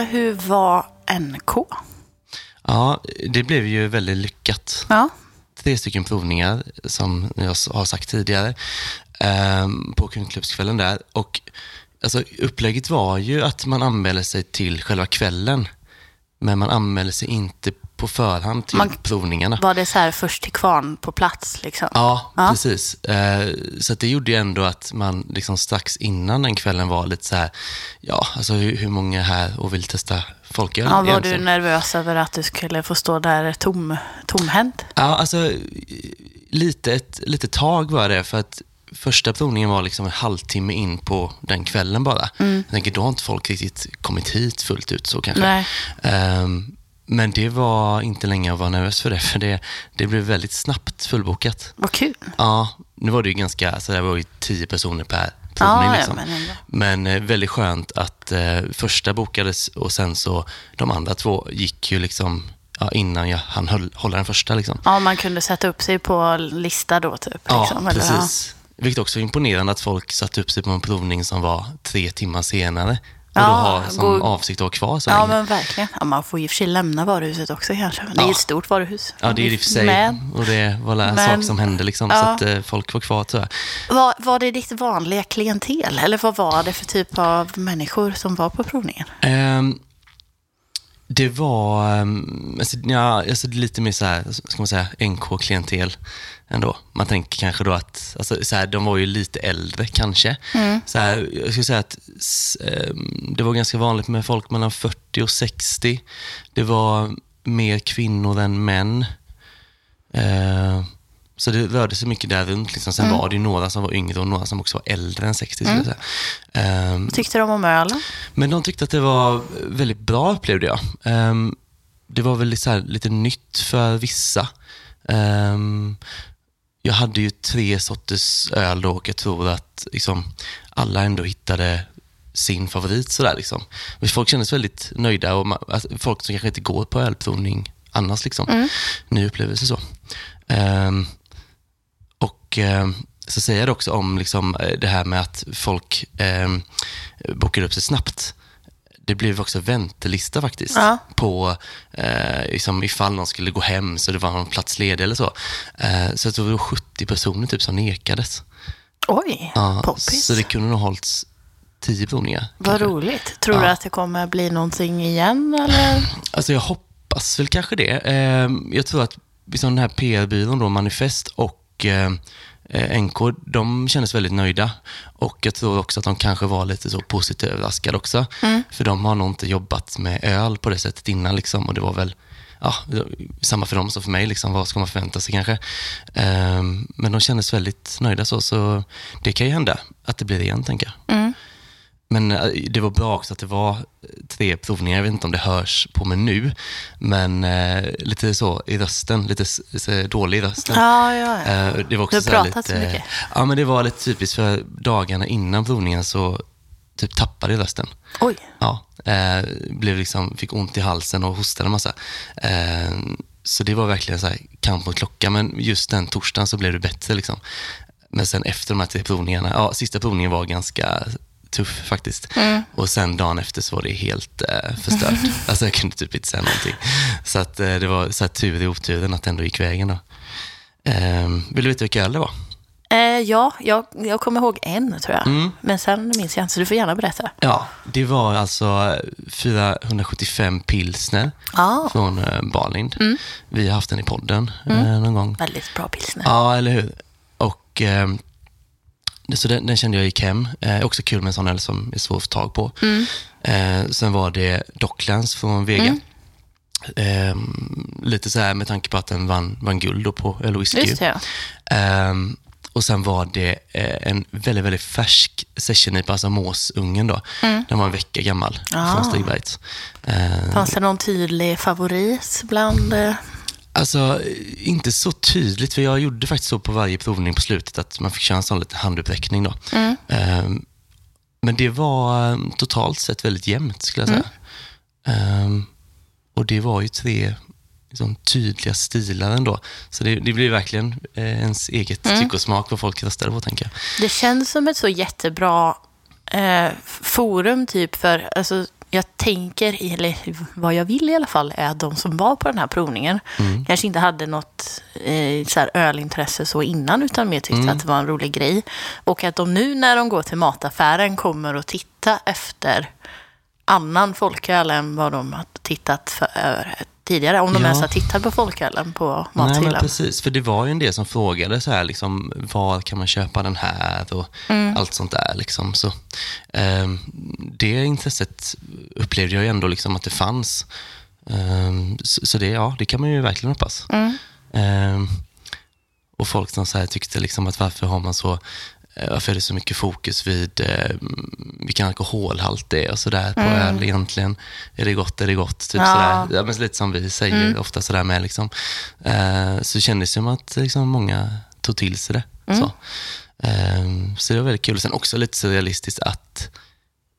Hur var NK? Ja, det blev ju väldigt lyckat. Ja. Tre stycken provningar, som jag har sagt tidigare, ehm, på kundklubbskvällen där. Och alltså, upplägget var ju att man anmälde sig till själva kvällen, men man anmälde sig inte på förhand till Man- provningarna. Var det så här först till kvarn på plats? Liksom? Ja, Ja. precis. Eh, så det gjorde ju ändå att man liksom strax innan den kvällen var lite så här, ja, alltså hur, hur många är här och vill testa folköl Ja, var du egentligen? nervös över att du skulle få stå där tom, tomhänt? Ja, alltså lite ett lite tag var det för att första provningen var liksom en halvtimme in på den kvällen bara. Jag tänker, då har inte folk riktigt kommit hit fullt ut så kanske. Nej. Men det var inte länge att vara nervös för det, för det, det blev väldigt snabbt fullbokat. Vad kul. Ja, nu var det ju ganska, alltså det var ju tio personer per provning. Ja, ja, liksom. men ändå. Men eh, väldigt skönt att eh, första bokades och sen så de andra två gick ju liksom ja, innan jag hann höll, hålla den första. Liksom. Ja, man kunde sätta upp sig på lista då typ. Ja, liksom, eller? precis. Vilket också är imponerande att folk satte upp sig på en provning som var tre timmar senare. Och Ja, då har som god- avsikt att vara kvar så Ja, länge. men verkligen. Ja, man får ju i och för sig lämna varuhuset också kanske. Det är Ja. ett stort varuhus. Ja, det är det i och för sig. Men, Och det var en Men- sak som hände liksom. Så Ja. att eh, folk var kvar jag. var, var det ditt vanliga klientel? Eller vad var det för typ av människor som var på provningen? Ehm, det var um, alltså, ja, alltså, lite mer så här, ska man säga, NK-klientel ändå. Man tänker kanske då att, alltså, så här, de var ju lite äldre kanske. Så här, jag skulle säga att ehm, det var ganska vanligt med folk mellan 40 och 60. Det var mer kvinnor än män. Eh, så det rörde sig mycket där runt. Liksom. Sen var det några som var yngre och några som också var äldre än 60. Skulle jag. Ehm, Tyckte de om ölen? men de tyckte att det var väldigt bra upplevde jag. Ehm, det var väl så här, lite nytt för vissa. Ehm, jag hade ju tre sorters öl då och jag tror att liksom, alla ändå hittade sin favorit. Sådär, liksom. Men Folk kändes väldigt nöjda och ma- alltså, folk som kanske inte går på ölprovning annars. Liksom. Ny upplevelse så. Ehm, och eh, så säger jag också om liksom, eh, det här med att folk eh, bokar upp sig snabbt. Det blev också väntelista faktiskt. Ja. På eh, liksom, ifall någon skulle gå hem så det var någon plats ledig eller så. Eh, så det var 70 personer typ som nekades. Oj, Ja, poppis. så det kunde nog hållits 10 provningar. Vad kanske. roligt. Tror du Ja. att det kommer bli någonting igen? Eller? Alltså jag hoppas väl kanske det. Eh, jag tror att liksom den här PR-byrån då, Manifest och eh, eh, NK, de kändes väldigt nöjda. Och jag tror också att de kanske var lite så positivt överraskade också. För de har nog inte jobbat med öl på det sättet innan liksom. Och det var väl ja, samma för dem som för mig. Liksom, vad ska man förvänta sig kanske? Eh, men de kändes väldigt nöjda så. Så det kan ju hända att det blir det igen, tänker jag. Mm. Men eh, det var bra också att det var tre provningar. Jag vet inte om det hörs på mig nu, men eh, lite så i rösten, lite dålig i rösten. Ja, ja, ja. Eh, det var också Du har så pratat så lite, mycket. Ja, men det var lite typiskt för dagarna innan provningen så typ tappade jag rösten. Oj. Ja, eh, blev liksom, fick ont i halsen och hostade en massa. Eh, så det var verkligen så här kamp mot klockan, men just den torsdagen så blev det bättre. Liksom. Men sen efter de här tre provningarna, ja, sista provningen var ganska tuff faktiskt. Och sen dagen efter så var det helt eh, förstört. alltså jag kunde typ inte säga någonting. Så att eh, det var så här tur i oturen att det ändå gick vägen då. Eh, vill du veta vilka öl det var? Eh, ja, jag, jag kommer ihåg en tror jag. Mm. Men sen minns jag inte, så du får gärna berätta. Ja, det var alltså 475 pilsner Ja, från eh, Barlind. Vi har haft den i podden eh, någon gång. väldigt bra pilsner. Ja, eller hur? Och, eh, det- så den, den kände jag gick hem. Eh, också kul med en sån öl som är svår att få tag på. Eh, sen var det Docklands från Vega. Eh, lite så här med tanke på att den vann, vann guld då på öl och whisky. Ehm, och sen var det eh, en väldigt, väldigt färsk session alltså måsungen då. Den var en vecka gammal Ah. från Stigberget. Ehm, Fanns det någon tydlig favorit bland... Alltså, inte så tydligt, för jag gjorde faktiskt så på varje provning på slutet att man fick köra en sån liten handuppräckning då. Ehm, men det var eh, totalt sett väldigt jämnt skulle jag säga. Ehm, och det var ju tre liksom, tydliga stilar ändå. Så det, det blir verkligen eh, ens eget tycke och smak vad folk röstade på, tänker jag. Det känns som ett så jättebra eh, forum typ för, alltså, jag tänker, eller vad jag vill i alla fall, är att de som var på den här provningen kanske inte hade något eh, så här ölintresse så innan, utan mer tyckte att det var en rolig grej. Och att de nu när de går till mataffären kommer att titta efter annan folköl än vad de har tittat för tidigare. Om de Ja. ens har tittat på folkölen på Nej, men mathyllan. precis. För det var ju en del som frågade så här, liksom, var kan man köpa den här och Mm. allt sånt där. Liksom. Så, ehm, det intresset upplevde jag ju ändå liksom, att det fanns. Ehm, så, så det, ja, det kan man ju verkligen hoppas. Mm. Ehm, och folk som så tyckte liksom att varför har man så eh, varför är det så mycket fokus vid eh, vilken alkoholhalt det är och sådär på öl egentligen? Är det gott, är det gott? Typ Ja. sådär. Ja, men lite som vi säger ofta sådär med. Liksom. Eh, så kändes det som att liksom, många tog till sig det. Så. Eh, så det var väldigt kul. Sen också lite surrealistiskt att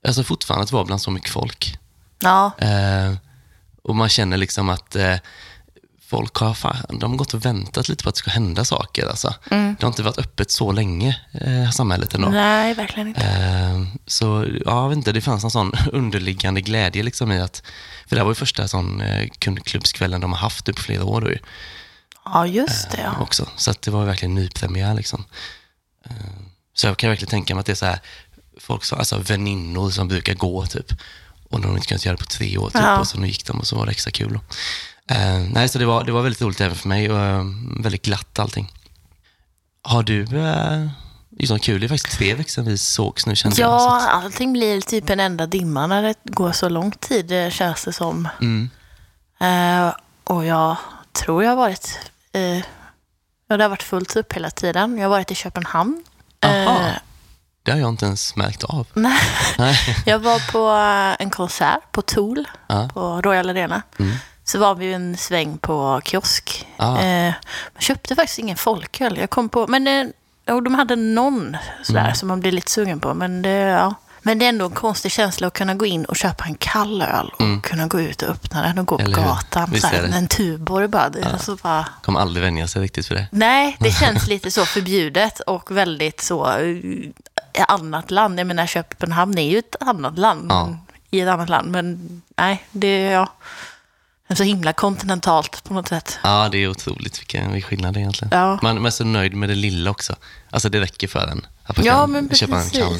alltså fortfarande att vara bland så mycket folk. Ja, Eh, och man känner liksom att eh, folk har, fan, de har gått och väntat lite på att det ska hända saker. Alltså. Det har inte varit öppet så länge, eh, samhället ändå. nej, verkligen inte. Eh, så ja, jag vet inte, det fanns en sån underliggande glädje liksom i att, för det här var ju första sån eh, kundklubbskvällen de har haft på flera år då Ja, just det. Ja. också. Så det var verkligen nypremiär liksom. Eh, så jag kan verkligen tänka mig att det är så här, folk som, alltså väninnor som brukar gå typ, och de har inte kunnat göra det på tre år typ, Ja. och så nu gick de och så var det extra kul. Eh, nej, så det var, det var väldigt roligt även för mig och eh, väldigt glatt allting. Har du eh, liksom kul? Det är faktiskt tre veckor sedan vi sågs nu kände jag. så Ja, allting blir typ en enda dimma när det går så lång tid, känns det som. Mm. Eh, och jag tror jag har varit... Eh, ja, det har varit fullt upp hela tiden. Jag har varit i Köpenhamn. Aha. Eh, Det har jag inte ens märkt av. nej, jag var på en konsert på Tool Ja. på Royal Arena. Mm. Så var vi en sväng på kiosk. Ah. Eh, man köpte faktiskt ingen folköl. Jag kom på, men eh, jo, de hade någon sådär Mm. som man blir lite sugen på. Men det, ja. men det är ändå en konstig känsla att kunna gå in och köpa en kall öl och kunna gå ut och öppna den och gå på Mm. Eller hur? gatan. Såhär, är det? en Tuborg bara. Det, är så bara Kommer aldrig vänja sig riktigt för det. Nej, det känns lite så förbjudet och väldigt så eh, annat land. Jag menar, Köpenhamn är ju ett annat land. Ja. I ett annat land, men nej, det är ja, så himla kontinentalt på något sätt. Ja, det är otroligt vilken, vilken skillnad egentligen. Ja. Man, man är så nöjd med det lilla också. Alltså det räcker för en. Att man Ja, kan men köpa en kall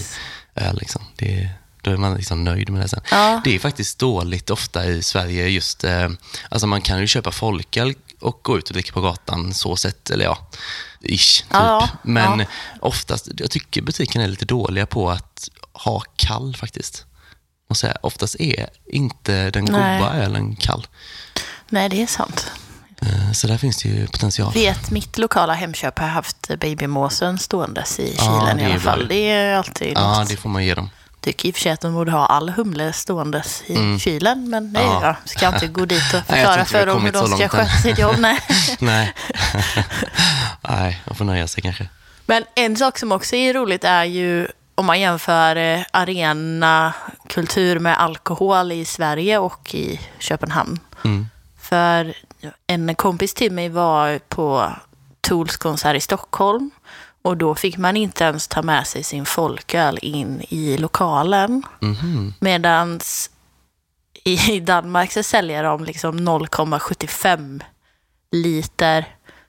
öl. Liksom. Det, då är man liksom nöjd med det sen. Ja. Det är faktiskt dåligt ofta i Sverige just, eh, alltså man kan ju köpa folköl och gå ut och dricka på gatan så sett, eller ja, ish, typ. Ja, Men oftast, jag tycker butiken är lite dåliga på att ha kall faktiskt. Och säga, oftast är inte den Nej. goda ölen kall. Nej, det är sant. Eh, Så där finns det ju potential. Vet mitt lokala Hemköp har haft babymåsen ståendes i Ja, kylen det i alla fall. Det är alltid Ja, något. det får man ge dem. Tycker i och för sig att de borde ha all humle ståendes i kylen, men nej, Mm. Ja. ja. ska inte gå dit och Nej, jag förklara har för dem hur de ska sköta sitt jobb. Nej. Nej. Nej, man får nöja sig kanske. Men en sak som också är roligt är ju om man jämför eh, arenakultur med alkohol i Sverige och i Köpenhamn. Mm. För en kompis till mig var på Tools konsert i Stockholm och då fick man inte ens ta med sig sin folköl in i lokalen. Mhm. Medan i Danmark så säljer de liksom 0,75 liter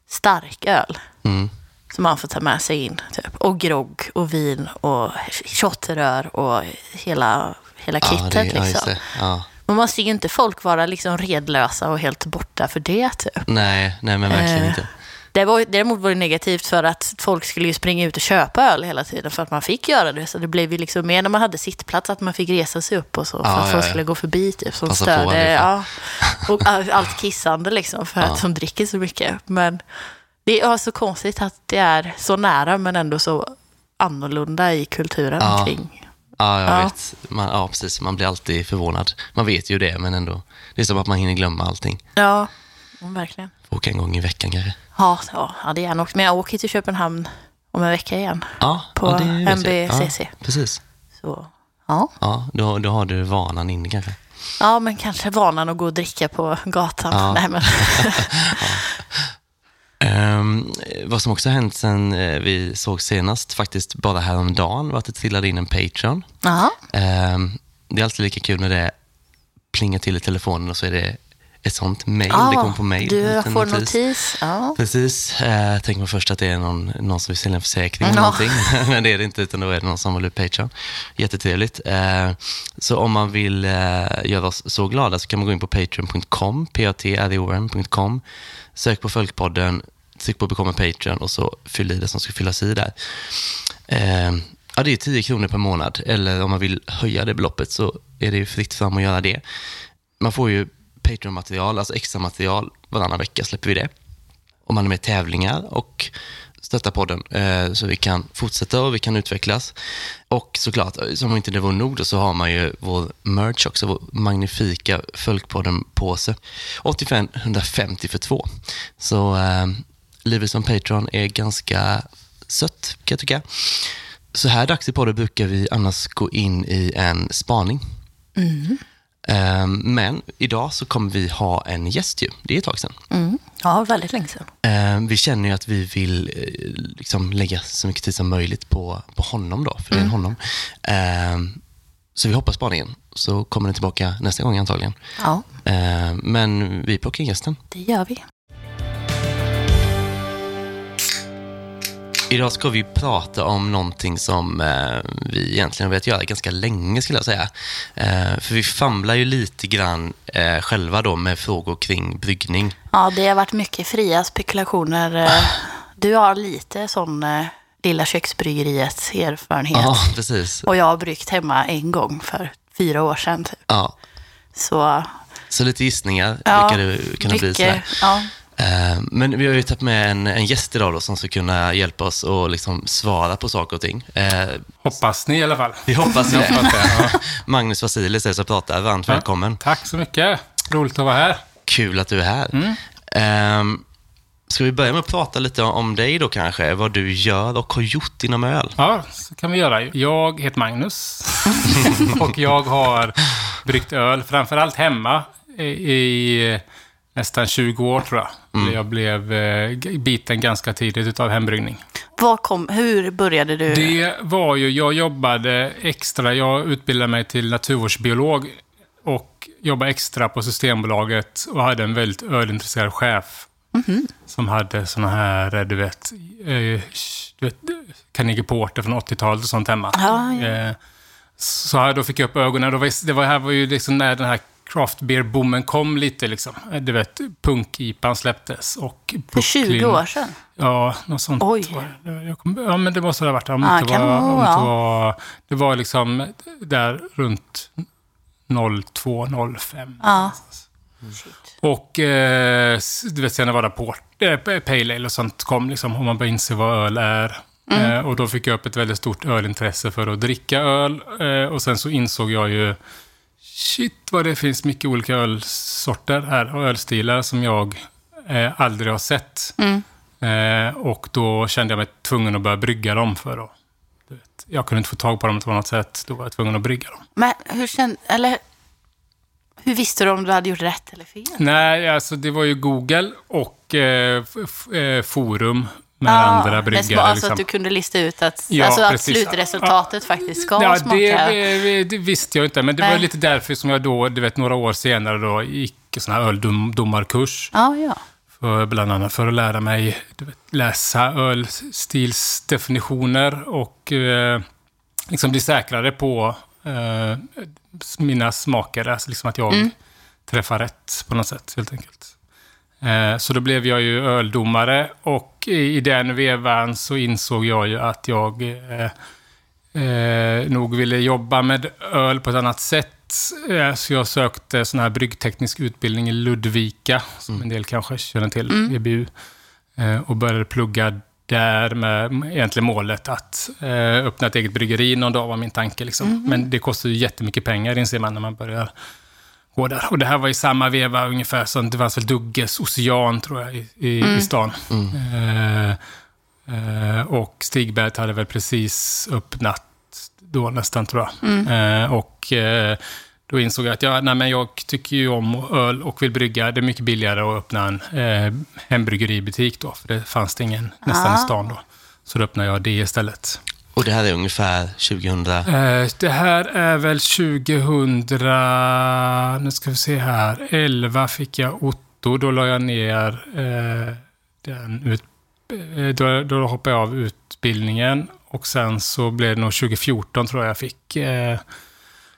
starköl Mm. Som man får ta med sig in. Typ. Och grogg och vin och shotrör och hela, hela Ja, kittet. ja, liksom. det. Ja. Man måste ju inte folk vara liksom redlösa och helt borta för det. Typ. Nej, nej, men verkligen Eh, inte. Det var, däremot var det negativt för att folk skulle ju springa ut och köpa öl hela tiden för att man fick göra det. Så det blev ju liksom mer när man hade sittplats att man fick resa sig upp och så för Ja, att ja, folk ja. skulle gå förbi typ som Passa på störde. Ja, och all- allt kissande liksom för Ja. att de dricker så mycket. Men det är så konstigt att det är så nära men ändå så annorlunda i kulturen Ja. kring. Ja, jag Ja. vet. Man, ja, precis. Man blir alltid förvånad. Man vet ju det, men ändå. Det är som att man hinner glömma allting. Ja, verkligen. Åka en gång i veckan kanske. Ja, ja, hade gärna åkt. Men jag åker till Köpenhamn om en vecka igen. Ja, På ja. MBCC. Ja, precis. Så, ja. Ja, då, då har du vanan inne kanske. Ja, men kanske vanan att gå och dricka på gatan. Ja. Nej, men. Ehm, vad som också har hänt sen eh, vi såg senast, faktiskt bara häromdagen, var att det trillade in en Patreon. Ehm, det är alltid lika kul när det plingar till i telefonen och så är det ett sånt mail. Ja, det kommer på mail. Du får notis. Ja. Precis. Eh, tänker man först att det är någon, någon som vill sälja en försäkring eller någonting. Men det är det inte, utan då är det någon som ut Patreon. Jättetrevligt. Eh, så om man vill eh, göra oss så glada så kan man gå in på patreon.com, p-a-t-r-e-o-n.com. Sök på Folkpodden, tryck på Become a Patreon och så fyll i det som ska fyllas i där. Eh, ja, det är 10 kronor per månad. Eller om man vill höja det beloppet så är det ju fritt fram att göra det. Man får ju Patreon-material, alltså extra material. Varannan vecka släpper vi det. Om man är med i tävlingar och stötta podden eh, så vi kan fortsätta och vi kan utvecklas. Och såklart, eh, som om inte det vore nog då, så har man ju vår merch också, vår magnifika Folkpodden-påse. 85 150 för två. Så eh, livet som Patreon är ganska sött kan jag tycka. Så här dags i podden brukar vi annars gå in i en spaning. Mm. Men idag så kommer vi ha en gäst ju. Det är ett tag sedan. Mm. ja, väldigt länge sedan. Eh, vi känner ju att vi vill eh, liksom lägga så mycket tid som möjligt på, på honom då, för det är en honom. Eh, så vi hoppas spaningen, så kommer den tillbaka nästa gång antagligen. Ja, men vi plockar in gästen. det gör vi. Idag ska vi prata om någonting som eh, vi egentligen har velat göra ganska länge skulle jag säga. Eh, för vi famlar ju lite grann eh, själva då med frågor kring bryggning. Ja, det har varit mycket fria spekulationer. Eh, Du har lite sån eh, lilla köksbryggeriets erfarenhet. Ja, precis. Och jag har bryggt hemma en gång för fyra år sedan. Typ. Ja. Så Så lite gissningar ja, brukar det kunna bli. Sådär. ja, Men vi har ju tagit med en, en gäst idag då, som ska kunna hjälpa oss att liksom svara på saker och ting. Eh, Hoppas ni i alla fall. vi hoppas det. Hoppas det, ja. Magnus Vasilis är som pratar. Varmt välkommen. Tack så mycket. Roligt att vara här. Kul att du är här. Mm. ska vi börja med att prata lite om dig då kanske? Vad du gör och har gjort inom öl? Ja, så kan vi göra. Jag heter Magnus och jag har bryggt öl, framförallt hemma, i nästan 20 år tror jag. Jag blev eh, biten ganska tidigt av hembryggning. Vad kom, hur började du? Det var ju, jag jobbade extra, jag utbildade mig till naturvårdsbiolog och jobbade extra på Systembolaget och hade en väldigt ölintresserad chef. Som hade såna här, du vet, eh, du vet Carnegie Porter från 80-talet och sånt hemma. Ja, ja. Eh, Så här, då fick jag upp ögonen. Då var, det var, här var ju liksom när den här craft beer-boomen kom lite liksom. Eh, Du vet, punk-IPan släpptes och för 20 Brooklyn- år sedan? Ja, något sånt. Oj. kom, ja, men det måste det ha varit. Om Ja, det, var, det om var, det var liksom där runt 02, 05. Ja. Och eh, du vet, sen var det port, eh, Pale Ale och sånt kom, liksom, och man började inse vad öl är. Mm. Eh, och då fick jag upp ett väldigt stort ölintresse för att dricka öl. Eh, och sen så insåg jag ju, shit vad det finns mycket olika ölsorter här och ölstilar som jag eh, aldrig har sett. Mm. Eh, och då kände jag mig tvungen att börja brygga dem för. Du vet, jag kunde inte få tag på dem på något sätt. Då var jag tvungen att brygga dem. Men hur kände, eller hur visste du om du hade gjort rätt eller fel? Nej, alltså det var ju Google och eh, f- forum med andra bryggare. alltså liksom. att du kunde lista ut att, Ja, alltså att precis. slutresultatet faktiskt ska Ja, smaka. det, det visste jag inte, men det var Nej. lite därför som jag då, du vet, några år senare då gick en sån här öldomarkurs. Ja, ja. För, bland annat för att lära mig vet, läsa ölstilsdefinitioner och eh, liksom bli säkrare på eh, mina smaker. Alltså liksom att jag träffar rätt på något sätt, helt enkelt. Eh, så då blev jag ju öldomare och i, den vevan så insåg jag ju att jag eh, eh, nog ville jobba med öl på ett annat sätt. Eh, så jag sökte sån här bryggteknisk utbildning i Ludvika, som en del kanske känner till, EBU. Eh, och började plugga där med egentligen målet att eh, öppna ett eget bryggeri någon dag var min tanke. Liksom. Men det kostar ju jättemycket pengar inser man när man börjar där. Och det här var i samma veva ungefär som det fanns väl Dugges Ocean tror jag i, i, i stan. Eh, eh, och Stigberg hade väl precis öppnat då nästan tror jag. Eh, och eh, då insåg jag att jag, nej, men jag tycker ju om öl och vill brygga. Det är mycket billigare att öppna en eh, hembryggeributik då, för det fanns det ingen nästan Ah. i stan då. Så då öppnade jag det istället. Och det här är ungefär 2000... Eh, det här är väl 2000... Nu ska vi se här. 11 fick jag Otto. Då la jag ner eh, den ut, eh, då, då hoppade jag av utbildningen. Och sen så blev det nog 2014 tror jag jag fick...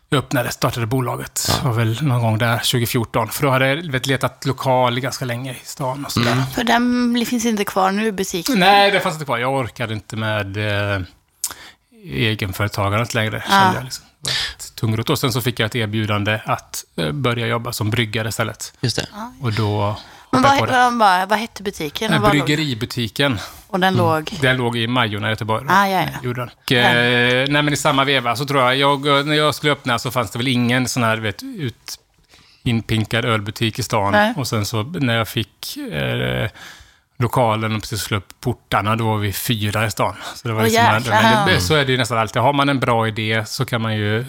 Jag öppnade, startade bolaget. Ja. Det var väl någon gång där, 2014. För då hade jag letat lokal ganska länge i stan och sådär. För den finns inte kvar nu butiken. Nej, det fanns inte kvar. Jag orkade inte med eh, egenföretagandet längre. Ja. Jag liksom. Tungrot. Och sen så fick jag ett erbjudande att eh, börja jobba som bryggare istället. Just det. Och då Men vad, vad, vad, hette butiken? Eh, låg- Bryggeributiken. och den låg... Den låg i Majorna i Göteborg. Ah, ja, ja. Gjorde den. Och, eh, nej, men i samma veva så tror jag, jag, när jag skulle öppna så fanns det väl ingen sån här, vet, ut, inpinkad ölbutik i stan. Nej. Och sen så när jag fick eh, lokalen och precis slå upp portarna, då var vi fyra i stan. Så det var Åh, liksom, men det, så är det ju nästan alltid. Har man en bra idé så kan man ju eh,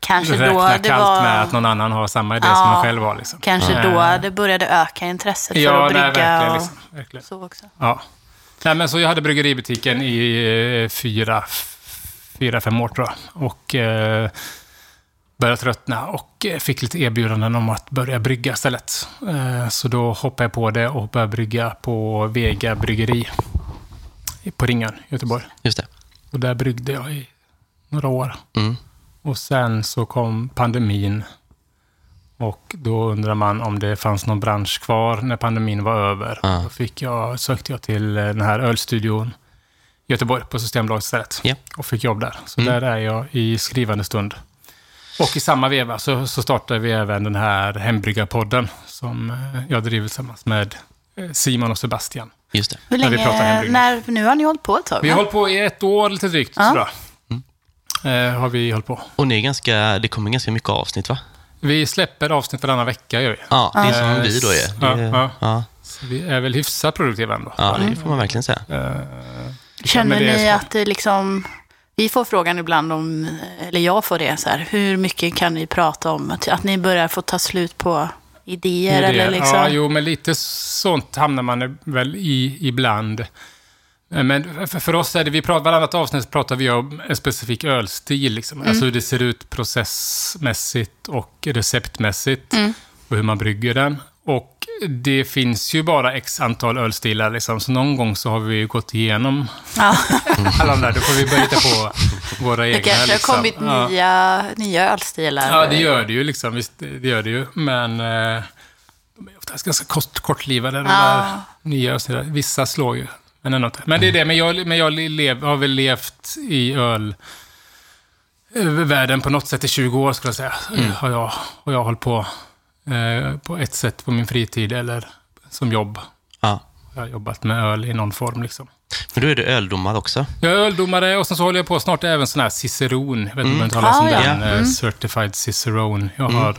Kanske då räkna det kallt var... med att någon annan har samma idé Ja. som man själv har. Liksom. Kanske Ja. då det började öka intresset för Ja, att nej, brygga verkligen. och Liksom, verkligen. så också. Ja. Nej, men så jag hade bryggeributiken i eh, fyra, fyra, fem år tror jag. Och eh, började tröttna och eh, fick lite erbjudanden om att börja brygga istället. Eh, så då hoppade jag på det och började brygga på Vega bryggeri på Ringön i Göteborg. Just det. Och där bryggde jag i några år. Mm. Och sen så kom pandemin. Och då undrar man om det fanns någon bransch kvar när pandemin var över. Ja. Då fick jag, sökte jag till eh, den här ölstudion i Göteborg på Systembolaget istället. Ja. Och fick jobb där. Så Mm. där är jag i skrivande stund. Och i samma veva så, så startade vi även den här Hembryggarpodden som eh, jag driver tillsammans med eh, Simon och Sebastian. Just det. Hur När vi länge... hembryggning. När, nu har ni hållit på ett tag, Vi har hållit på i ett år lite drygt, Ja. tror jag. Eh, har vi hållit på. Och ni är ganska, det kommer ganska mycket avsnitt va? Vi släpper avsnitt varannan vecka, gör vi. Ja, det är Ja. som vi då är. Ja, Det, ja. ja. Så vi är väl hyfsat produktiva ändå. ja, det får man verkligen säga. Eh, Känner ni att det liksom... Vi får frågan ibland om, eller jag får det så här, hur mycket kan ni prata om? Att, att ni börjar få ta slut på idéer det- eller liksom... Ja, jo, men lite sånt hamnar man väl i ibland. Eh, Men för, för oss är det, vi pratar, varannat avsnitt pratar vi om en specifik ölstil. Liksom. Mm. Alltså hur det ser ut processmässigt och receptmässigt. Mm. Och hur man brygger den. Och det finns ju bara x antal ölstilar. Liksom. Så någon gång så har vi ju gått igenom Ja, alla de där. Då får vi börja hitta på våra egna. det kanske har liksom. kommit Ja. nya, nya ölstilar. Ja, det gör det ju liksom. Visst, det gör det ju. Men eh, de är oftast ganska kort, kortlivade, de Ja. där nya. och sådär. Vissa slår ju, men ändå. Men det är det. Men jag, men jag lev, har väl levt i öl eh, världen på något sätt i 20 år, skulle jag säga. Har, jag, har jag hållit på eh, på ett sätt på min fritid eller som jobb. Ja. Jag har jobbat med öl i någon form liksom. Men då är du öldomare också. Jag är öldomare och sen så håller jag på snart även sån här ciceron. Jag vet inte om du har talat om Ah, ja. den. Mm. eh, Certified cicerone. Jag har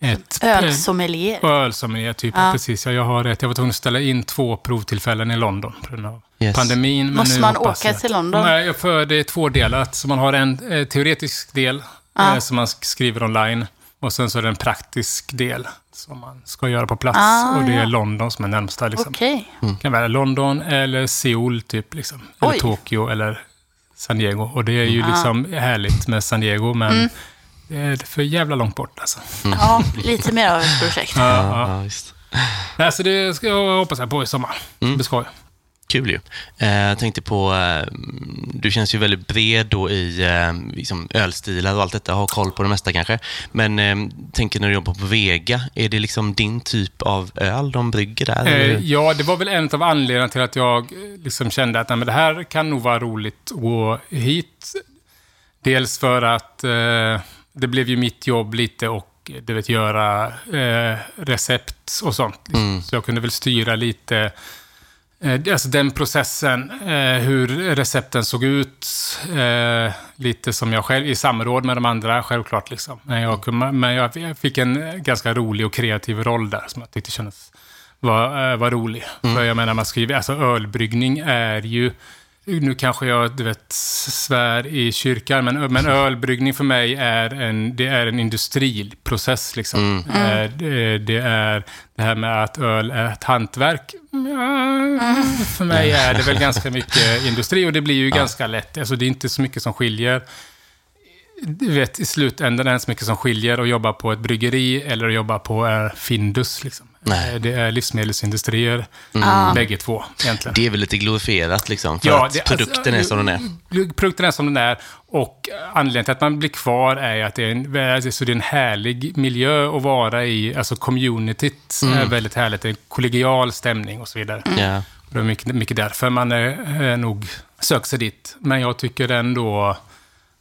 ett... Ölsommelier. Öl som är typ, Ja. precis. Ja, jag har ett. Jag var tvungen att ställa in två provtillfällen i London på grund av Yes. pandemin. Men Måste nu man åka jag- till London? Nej, för det är tvådelat. Så man har en eh, teoretisk del Ja. eh, som man sk- skriver online. Och sen så är det en praktisk del som man ska göra på plats. Ah, och det ja. är London som är närmsta. Liksom. Okej. Det kan vara London eller Seoul, typ. Liksom. Eller Oj. Tokyo eller San Diego. Och det är ju Ah. liksom härligt med San Diego, men Mm. det är för jävla långt bort alltså. Ja, lite mer av ett projekt. Ja, Ja, ja. visst. Nej, så det ska jag hoppas jag på i sommar. Mm. Det blir skoj. Kul ju. Eh, jag tänkte på, eh, du känns ju väldigt bred då i eh, liksom ölstilar och allt detta, har koll på det mesta kanske. Men tänker när du jobbar på Vega, är det liksom din typ av öl de brygger där? Eh, ja, det var väl en av anledningarna till att jag liksom kände att nej, men det här kan nog vara roligt att gå hit. Dels för att eh, det blev ju mitt jobb lite och du vet, göra eh, recept och sånt. Liksom. Mm. Så jag kunde väl styra lite alltså den processen, eh, hur recepten såg ut. Eh, lite som jag själv, i samråd med de andra självklart. Liksom. Men, jag, men jag fick en ganska rolig och kreativ roll där som jag tyckte kändes var, eh, var rolig. För jag menar, man skriver, alltså ölbryggning är ju, nu kanske jag du vet, svär i kyrkan, men, men ölbryggning för mig är en, det är en industriprocess. Liksom. Eh, det, det är det här med att öl är ett hantverk. för mig är det väl ganska mycket industri och det blir ju ganska lätt. Alltså det är inte så mycket som skiljer. Du vet, i slutändan är det inte så mycket som skiljer att jobba på ett bryggeri eller att jobba på eh, Findus. Liksom. Nej. Eh, Det är livsmedelsindustrier, bägge två egentligen. Det är väl lite glorifierat liksom, för Ja, att det- produkten alltså, är som den är. Produkten är som den är och anledningen till att man blir kvar är att det är en, alltså det är en härlig miljö att vara i. Alltså communityt är väldigt härligt. Det är en kollegial stämning och så vidare. Ja. Det är mycket, mycket därför man är, är nog söker sig dit. Men jag tycker ändå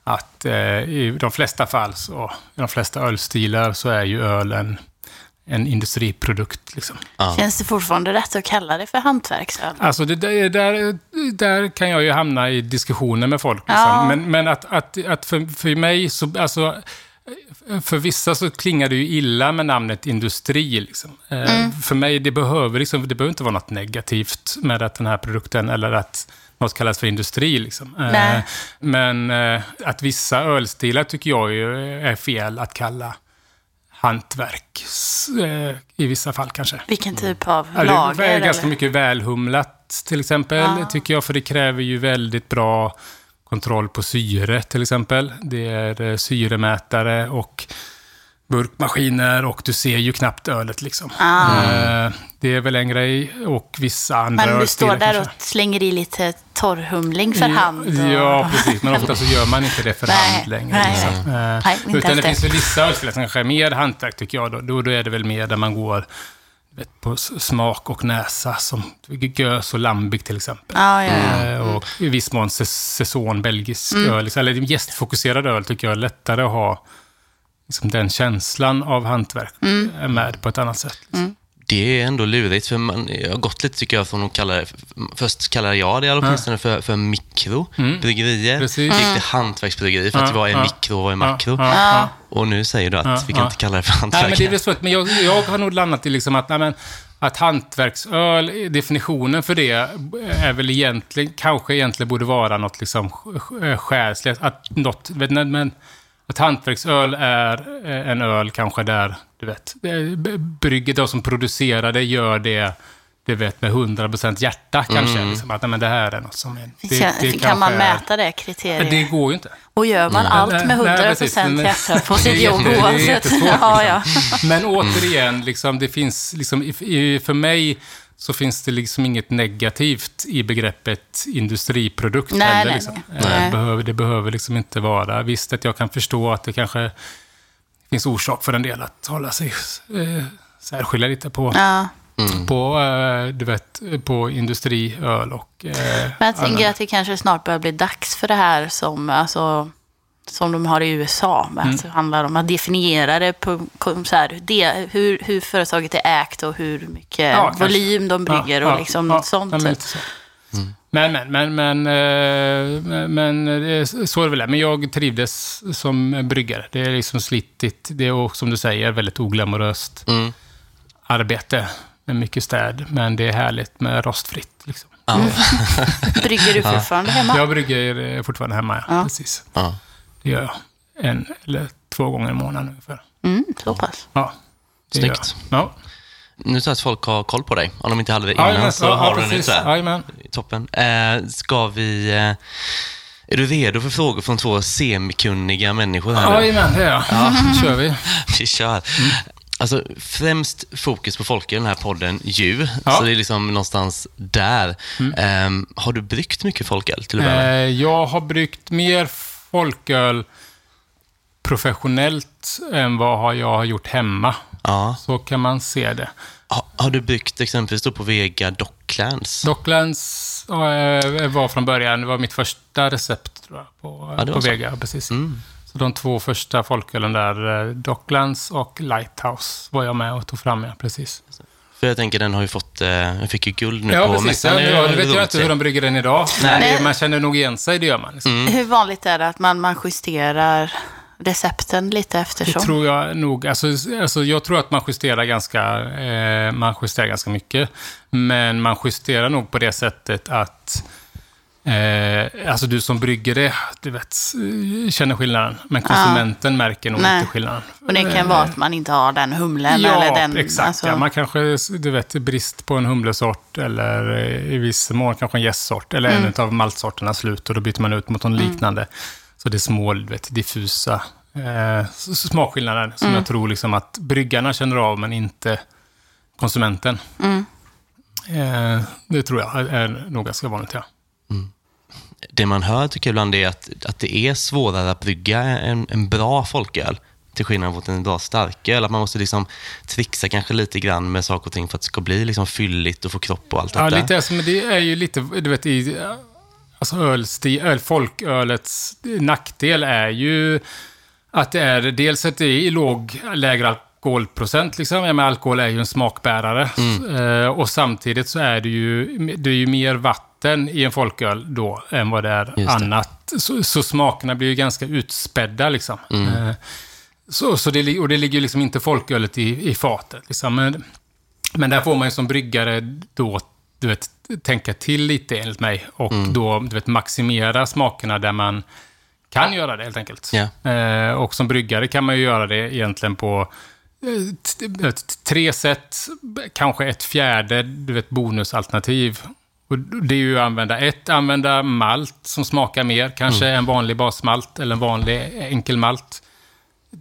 att eh, i de flesta fall, så, i de flesta ölstilar, så är ju ölen en industriprodukt. Liksom. Ja. Känns det fortfarande rätt att kalla det för hantverksöl? Alltså, det, där, där, där kan jag ju hamna i diskussioner med folk. Liksom. Ja. Men, men att, att, att för, för mig, så, alltså, för vissa så klingar det ju illa med namnet industri. Liksom. Eh, För mig, det behöver, liksom, det behöver inte vara något negativt med att den här produkten, eller att något kallas för industri. Liksom. Eh. Men eh, att vissa ölstilar tycker jag ju är fel att kalla hantverk. Eh, I vissa fall kanske. Vilken typ av Ja, lager? det är ganska eller? mycket välhumlat till exempel, Ja. tycker jag. För det kräver ju väldigt bra kontroll på syre till exempel. Det är eh, syremätare och burkmaskiner och du ser ju knappt ölet liksom. Ah. Eh, det är väl en grej och vissa andra Men du står där kanske. och slänger i lite torrhumling för hand? Och... Ja, precis. Men ofta så gör man inte det för hand längre. nej, liksom. nej. Eh, Nej, inte Utan det finns väl vissa ölstilar som kanske är mer hantverk, tycker jag. Då, då, då är det väl mer där man går vet, på smak och näsa, som gös och lambic till exempel. Ja, ja, ja. Eh, Och i viss mån säs- säsong belgisk Mm. öl. Eller gästfokuserad öl tycker jag är lättare att ha liksom, den känslan av hantverk Mm. eh, med på ett annat sätt. Liksom. Det är ändå lurigt, för man jag har gått lite tycker jag från att kalla det, först kallade jag det i alla fall åtminstone för, för mikrobryggerier. Mm. Precis. Det gick till hantverksbryggeri för att vad är ja. mikro och är makro? Ja, ja, ja. Och nu säger du att Ja, vi kan ja. inte kalla det för Nej, hantverk. men det är väl svårt. Men jag, jag har nog landat i liksom att, nej, men, att hantverksöl, definitionen för det är väl egentligen, kanske egentligen borde vara något liksom själsligt. Att något, vet men att hantverksöl är eh, en öl kanske där, du vet, eh, brygget, de som producerar det gör det, du vet, med 100% hjärta kanske. Liksom, att nej, men det här är något som är... Det, kan, det kan kanske man mäta det kriteriet? Det går ju inte. Och gör man allt Nej, med nej, 100 precis. procent Men- hjärta på sitt jobb oavsett? jättesvårt, ja, ja. Men återigen, liksom, det finns, liksom, i- i- för mig så finns det liksom inget negativt i begreppet industriprodukt Nej, heller. nej, liksom. nej. Eh, Nej. Behöver, det behöver liksom inte vara. Visst att jag kan förstå att det kanske finns orsak för en del att hålla sig, eh, särskilja lite på, ja. på, eh, du vet, på industriöl och... Eh, Men jag tänker att det kanske snart börjar bli dags för det här som, alltså, som de har i USA. Med Mm. det handlar om att definiera det på, så här, det, hur, hur företaget är ägt och hur mycket Ja, volym de brygger och liksom något sånt. ja, men, så. men, men, men, men, eh, men, men eh, så är det väl. Men jag trivdes som bryggare. Det är liksom slitigt. Det är som du säger, väldigt oglamoröst Mm. arbete med mycket städ. Men det är härligt med rostfritt. Liksom. Ja. Brygger du fortfarande hemma? Jag brygger fortfarande hemma, ja. Ja. Precis. Ja. Det gör jag. En eller två gånger i månaden ungefär. Mm, så pass. Ja, det gör Snyggt. jag. Ja. Nu jag att folk har koll på dig. Om de inte hade det innan jajamän. så ja, har ja, du det nu. Toppen. Eh, ska vi... Eh, är du redo för frågor från två semikunniga människor? Jajamän, det är jag. Ja. Nu kör vi. Vi kör. Alltså, främst fokus på folk i den här podden ju. Ja. Så det är liksom någonstans där. Ehm, har du bryggt mycket folköl till att börja med? Eh, jag har bryggt mer folköl professionellt än vad jag har gjort hemma. Ja. Så kan man se det. Ha, har du bryggt exempelvis då på Vega Docklands? Docklands eh, var från början, det var mitt första recept tror jag, på, Ja, på. Vega. Precis. Mm. Så de två första folkölen där, eh, Docklands och Lighthouse, var jag med och tog fram. Ja, precis. För jag tänker, den har ju fått, eh, den fick ju guld nu Ja, på precis. mässan. Ja, Det ja, nu vet jag inte hur de brygger den idag. Nej. Men det- man känner nog igen sig, det gör man. Liksom. Hur vanligt är det att man, man justerar recepten lite Det eftersom? tror jag nog. Alltså, alltså jag tror att man justerar ganska, eh, man justerar ganska mycket. Men man justerar nog på det sättet att Eh, alltså du som brygger det, du vet, eh, känner skillnaden. Men konsumenten märker nog Nej. inte skillnaden. Och det kan vara att man inte har den humlen Ja, eller den... exakt. alltså- Ja, man kanske, du vet, brist på en humlesort eller eh, i viss mån kanske en gästsort eller Mm. en av maltsorterna slut och då byter man ut mot någon liknande. Så det är små, du vet, diffusa eh, smakskillnader som Mm. jag tror liksom att bryggarna känner av men inte konsumenten. Mm. Eh, det tror jag är, nog ganska vanligt, ja. Det man hör tycker jag ibland är att, att det är svårare att brygga en, en bra folköl till skillnad mot en bra starköl. Att man måste liksom trixa kanske lite grann med saker och ting för att det ska bli liksom fylligt och få kropp och allt Ja, detta. lite, alltså, men det är ju lite, du vet, i alltså ölsti, öl, folkölets nackdel är ju att det är dels att det är i låg, lägre alkoholprocent. Liksom. Menar, alkohol är ju en smakbärare. Eh, och samtidigt så är det ju, det är ju mer vatten i en folköl då än vad det är det. annat. Så, så smakerna blir ju ganska utspädda liksom. Eh, så, så det, och det ligger liksom inte folkölet i, i fatet. Liksom. Men, men där får man ju som bryggare då, du vet, tänka till lite enligt mig. Och då, du vet, maximera smakerna där man kan göra det helt enkelt. Eh, och som bryggare kan man ju göra det egentligen på eh, tre sätt, kanske ett fjärde, du vet, bonusalternativ. Och det är ju att använda ett, använda malt som smakar mer, kanske en vanlig basmalt eller en vanlig enkel malt.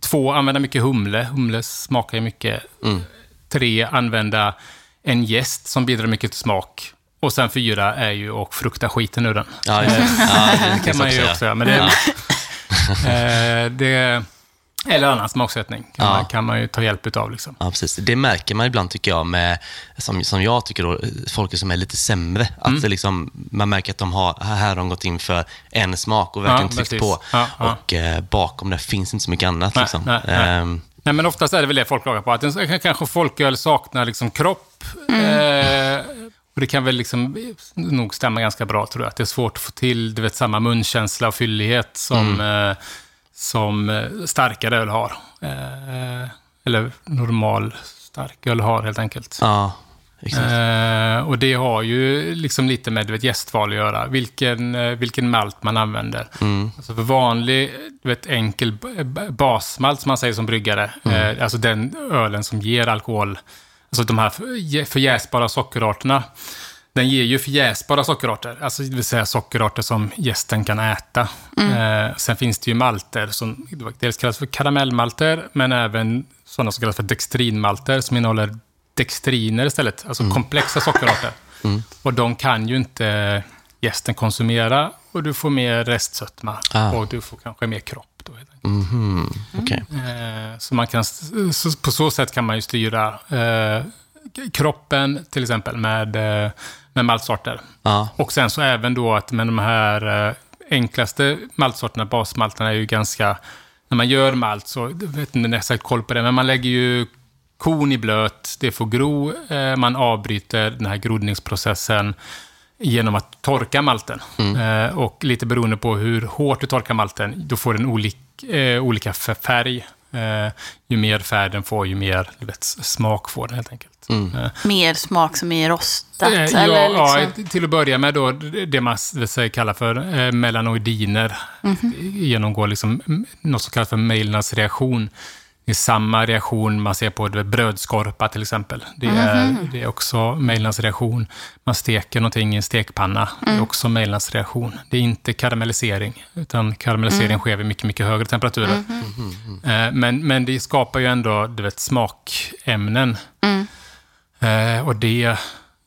Två, använda mycket humle. Humle smakar ju mycket. Tre, använda en jäst som bidrar mycket till smak. Och sen fyra är ju att frukta skiten ur den. Ja, det. Ja, det kan man ju också göra. Men det, eh, det, eller annan smaksättning kan, Ja. man, kan man ju ta hjälp av. Liksom. Ja, precis. Det märker man ibland, tycker jag, med, som, som jag tycker, då, folk som är lite sämre. Att Mm. det liksom, man märker att de har, här har de gått in för en smak och verkligen Ja, tryckt precis. på. Ja, ja. Och eh, bakom det finns inte så mycket annat. Nej, liksom. nej, nej. Ehm, Nej, men oftast är det väl det folk klagar på. Att en, kanske folköl saknar liksom kropp. Eh, och det kan väl liksom nog stämma ganska bra, tror jag. Att det är svårt att få till du vet, samma munkänsla och fyllighet som, eh, som eh, starkare öl har. Eh, eller normal starköl har, helt enkelt. ja, exakt. Eh, och det har ju liksom lite med vet, gästval att göra. Vilken, vilken malt man använder. Alltså för vanlig, du vet, enkel basmalt som man säger som bryggare. Eh, alltså den ölen som ger alkohol. Alltså de här för- förjäsbara sockerarterna. Den ger ju förjäsbara sockerarter, alltså det vill säga sockerarter som gästen kan äta. Eh, sen finns det ju malter som dels kallas för karamellmalter, men även sådana som kallas för dextrinmalter som innehåller dextriner istället, alltså komplexa sockerarter. Och de kan ju inte gästen konsumera och du får mer restsötma Ah. och du får kanske mer kropp. Då, enkelt. Mhm, okej. Eh, Så man kan, så på så sätt kan man ju styra eh, kroppen till exempel med, eh, med maltsorter. Ja, Och sen så även då att med de här eh, enklaste maltsorterna, basmalterna, är ju ganska... När man gör malt så, jag vet inte exakt koll på det, men man lägger ju kon i blöt, det får gro, eh, man avbryter den här grodningsprocessen genom att torka malten. Eh, och lite beroende på hur hårt du torkar malten, då får den olik, eh, olika färg. Eh, ju mer färg den får, ju mer vet, smak får den helt enkelt. Eh, Mer smak som är rostat? Eh, ja, eller ja, liksom? till att börja med då, det man vill säga kallar för eh, melanoidiner. Genomgår liksom mm, något som kallas för Maillners reaktion. Det är samma reaktion man ser på brödskorpa till exempel. Det är, det är också Maillners reaktion. Man steker någonting i en stekpanna. Det är också Maillners reaktion. Det är inte karamellisering, utan karamellisering sker vid mycket, mycket högre temperaturer. Eh, Men, men det skapar ju ändå du vet, smakämnen. Eh, och det...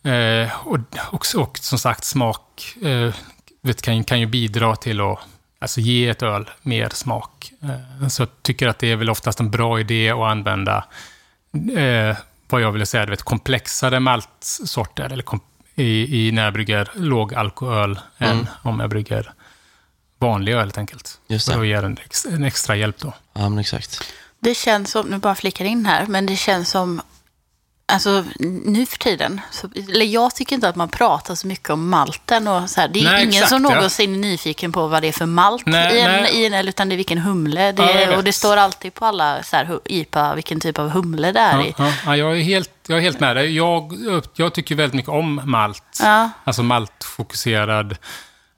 Eh, och, och, och som sagt, smak eh, vet, kan, kan ju bidra till att alltså, ge ett öl mer smak. Eh, så jag tycker att det är väl oftast en bra idé att använda eh, vad jag vill säga, du vet, komplexare maltsorter eller kom, i, i när jag brygger låg alkohol än om jag brygger vanlig öl helt enkelt. Just det. då ger en, ex, en extra hjälp då. ja men exakt. Det känns som, nu bara flickar in här, men det känns som, alltså nu för tiden, så, eller jag tycker inte att man pratar så mycket om malten och så här. Det är Nej, ingen exakt, som ja. någonsin är nyfiken på vad det är för malt Nej, i, en, nej. i en utan det är vilken humle det Ja, är. Och det står alltid på alla så här, IPA vilken typ av humle det är Ja, i. ja, ja, jag, är helt, jag är helt med dig. Jag, jag tycker väldigt mycket om malt. Ja. Alltså maltfokuserad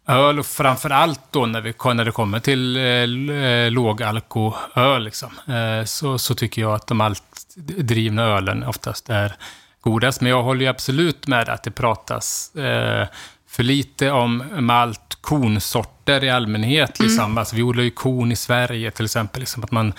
öl och framför allt då när, vi, när det kommer till eh, lågalkoöl liksom, eh, så, så tycker jag att de maltdrivna ölen oftast är godast. Men jag håller ju absolut med att det pratas eh, för lite om malt konsorter i allmänhet. Liksom. Mm. Alltså, vi odlar ju kon i Sverige till exempel. Liksom, att man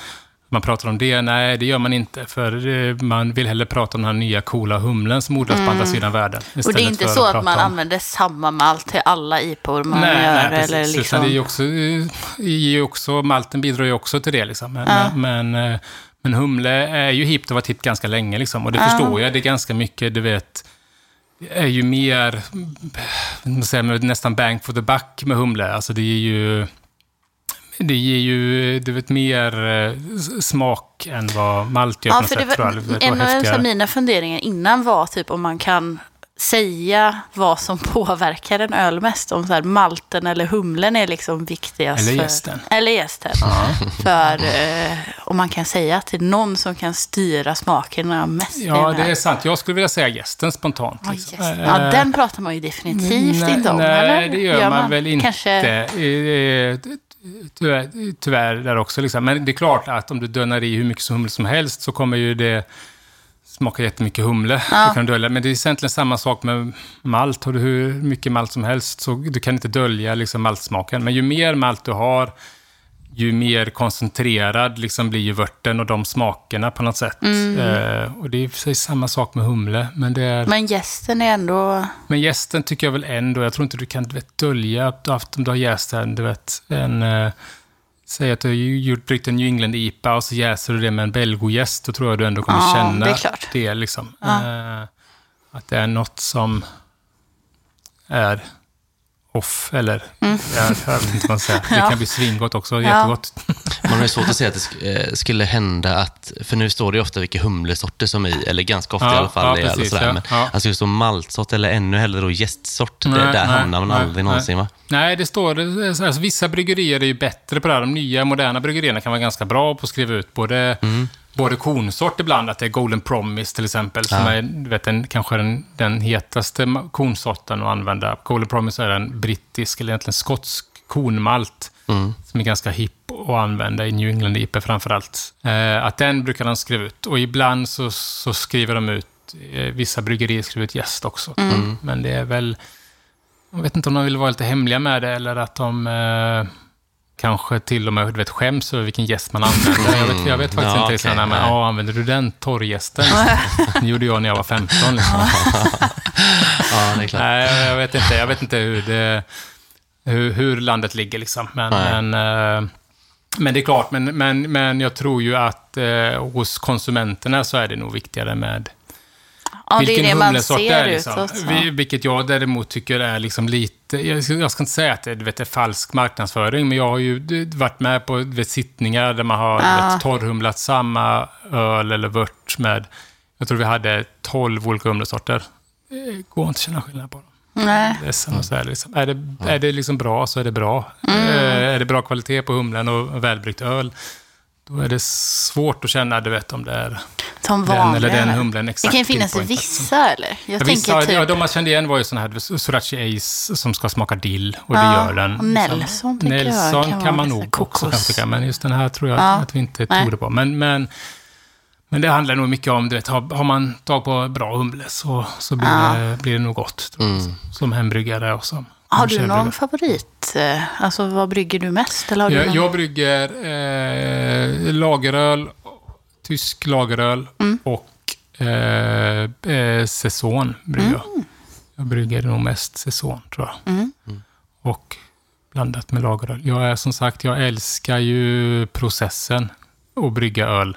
man pratar om det. Nej, det gör man inte. För eh, man vill hellre prata om den här nya coola humlen som odlas mm. på andra mm. sidan världen. Och det är inte så att, att man om... använder samma malt till alla IPor man nej, gör? Nej, precis. Eller liksom... det är ju också, är också, malten bidrar ju också till det. Liksom. Men, ja. men, eh, men, humle är ju hippt och varit hippt ganska länge. Liksom. Och det ja. förstår jag. Det är ganska mycket, du vet, är ju mer, nästan bang for the buck med humle. Alltså det är ju det ger ju du vet, mer eh, smak än vad malt gör ja, för sätt, var, En av mina funderingar innan var typ om man kan säga vad som påverkar en öl mest. Om så här, malten eller humlen är liksom viktigast. Eller gästen. För, eller gästen. Ja. För eh, om man kan säga att det är någon som kan styra smakerna mest. Ja, det är sant. Jag skulle vilja säga gästen spontant. Ja, liksom. ja, den pratar man ju definitivt nej, inte om. Nej, eller? det gör, gör man, man, väl inte. Kanske tyvärr, tyvärr där också. Liksom. Men det är klart att om du dönar i hur mycket humle som helst så kommer ju det smaka jättemycket humle. Ja. Du kan dölja. Men det är egentligen samma sak med malt. Har du hur mycket malt som helst så du kan inte dölja liksom maltsmaken. Men ju mer malt du har, ju mer koncentrerad liksom blir ju vörten och de smakerna på något sätt. Mm. Eh, och det är i och för sig samma sak med humle. Men, det är... men gästen är ändå... Men gästen tycker jag väl ändå, jag tror inte du kan du vet, dölja att du har haft, om du har jäst en, du vet, en... Eh, säg att du har gjort bryggt en New England-IPA och så jäser du det med en belgogäst, då tror jag du ändå kommer ja, känna det, det liksom. Ja. Eh, att det är något som är off, eller mm. jag, jag vet inte vad man säger. Det kan bli svingott också, jättegott. Man har svårt att säga att det eh, skulle hända att, för nu står det ju ofta vilka humlesorter som är i, eller ganska ofta ja, i alla fall. Ja, precis, sådär, ja, men, ja. Alltså just maltsort eller ännu hellre då gästsort, nej, där nej, hamnar man nej, aldrig någonsin va? Nej, det står, alltså, vissa bryggerier är ju bättre på det här. De nya, moderna bryggerierna kan vara ganska bra på att skriva ut både mm både kornsort ibland, att det är Golden Promise till exempel, som ja. är du vet, den, kanske den, den hetaste kornsorten att använda. Golden Promise är en brittisk, eller egentligen skotsk kornmalt, mm. som är ganska hipp att använda i New England IP framförallt. Eh, att den brukar de skriva ut. Och ibland så, så skriver de ut, eh, vissa bryggerier skriver ut gäst också. Mm. Men det är väl, jag vet inte om de vill vara lite hemliga med det, eller att de eh, kanske till och med du vet, skäms över vilken gäst man använder. Jag vet, jag vet faktiskt ja, inte. Okay, men, ja, använder du den torrgästen? det gjorde jag när jag var 15. Liksom. ja, det är klart. Nej, jag vet inte, jag vet inte hur, det, hur, hur landet ligger. Liksom. Men, men, eh, men, det är klart, men, men, men jag tror ju att eh, hos konsumenterna så är det nog viktigare med Ja, vilken det är det man ser liksom. utåt. Vi, vilket jag däremot tycker är liksom lite... Jag, jag ska inte säga att det vet, är falsk marknadsföring, men jag har ju varit med på vet, sittningar där man har ja. vet, torrhumlat samma öl eller vört med... Jag tror vi hade 12 olika humlesorter. Det går inte att känna skillnad på dem. Nej. Det är, samma, så är, det liksom. är det, är det liksom bra så är det bra. Mm. Är det bra kvalitet på humlen och välbryggt öl, då är det svårt att känna, du vet, om det är som den eller den humlen exakt. Det kan ju finnas vissa, eller? Jag ja, vissa, typ... ja, de man kände igen var ju sådana här Surachi Ace som ska smaka dill, och det ja, gör den. Och Nelson, liksom. Nelson kan, kan man nog kokos. också tycka, men just den här tror jag ja. att vi inte tog det på. Men, men, men det handlar nog mycket om, du vet, har, har man tag på bra humle så, så blir, ja. det, blir det nog gott. Mm. Som hembryggare och som har du någon favorit? Eh, alltså vad brygger du mest? Eller har jag, du jag brygger eh, lageröl, tysk lageröl mm. och eh, eh, säsong brygger jag. Mm. Jag brygger nog mest säsong, tror jag. Mm. mm. Och blandat med lageröl. Jag är som sagt, jag älskar ju processen att brygga öl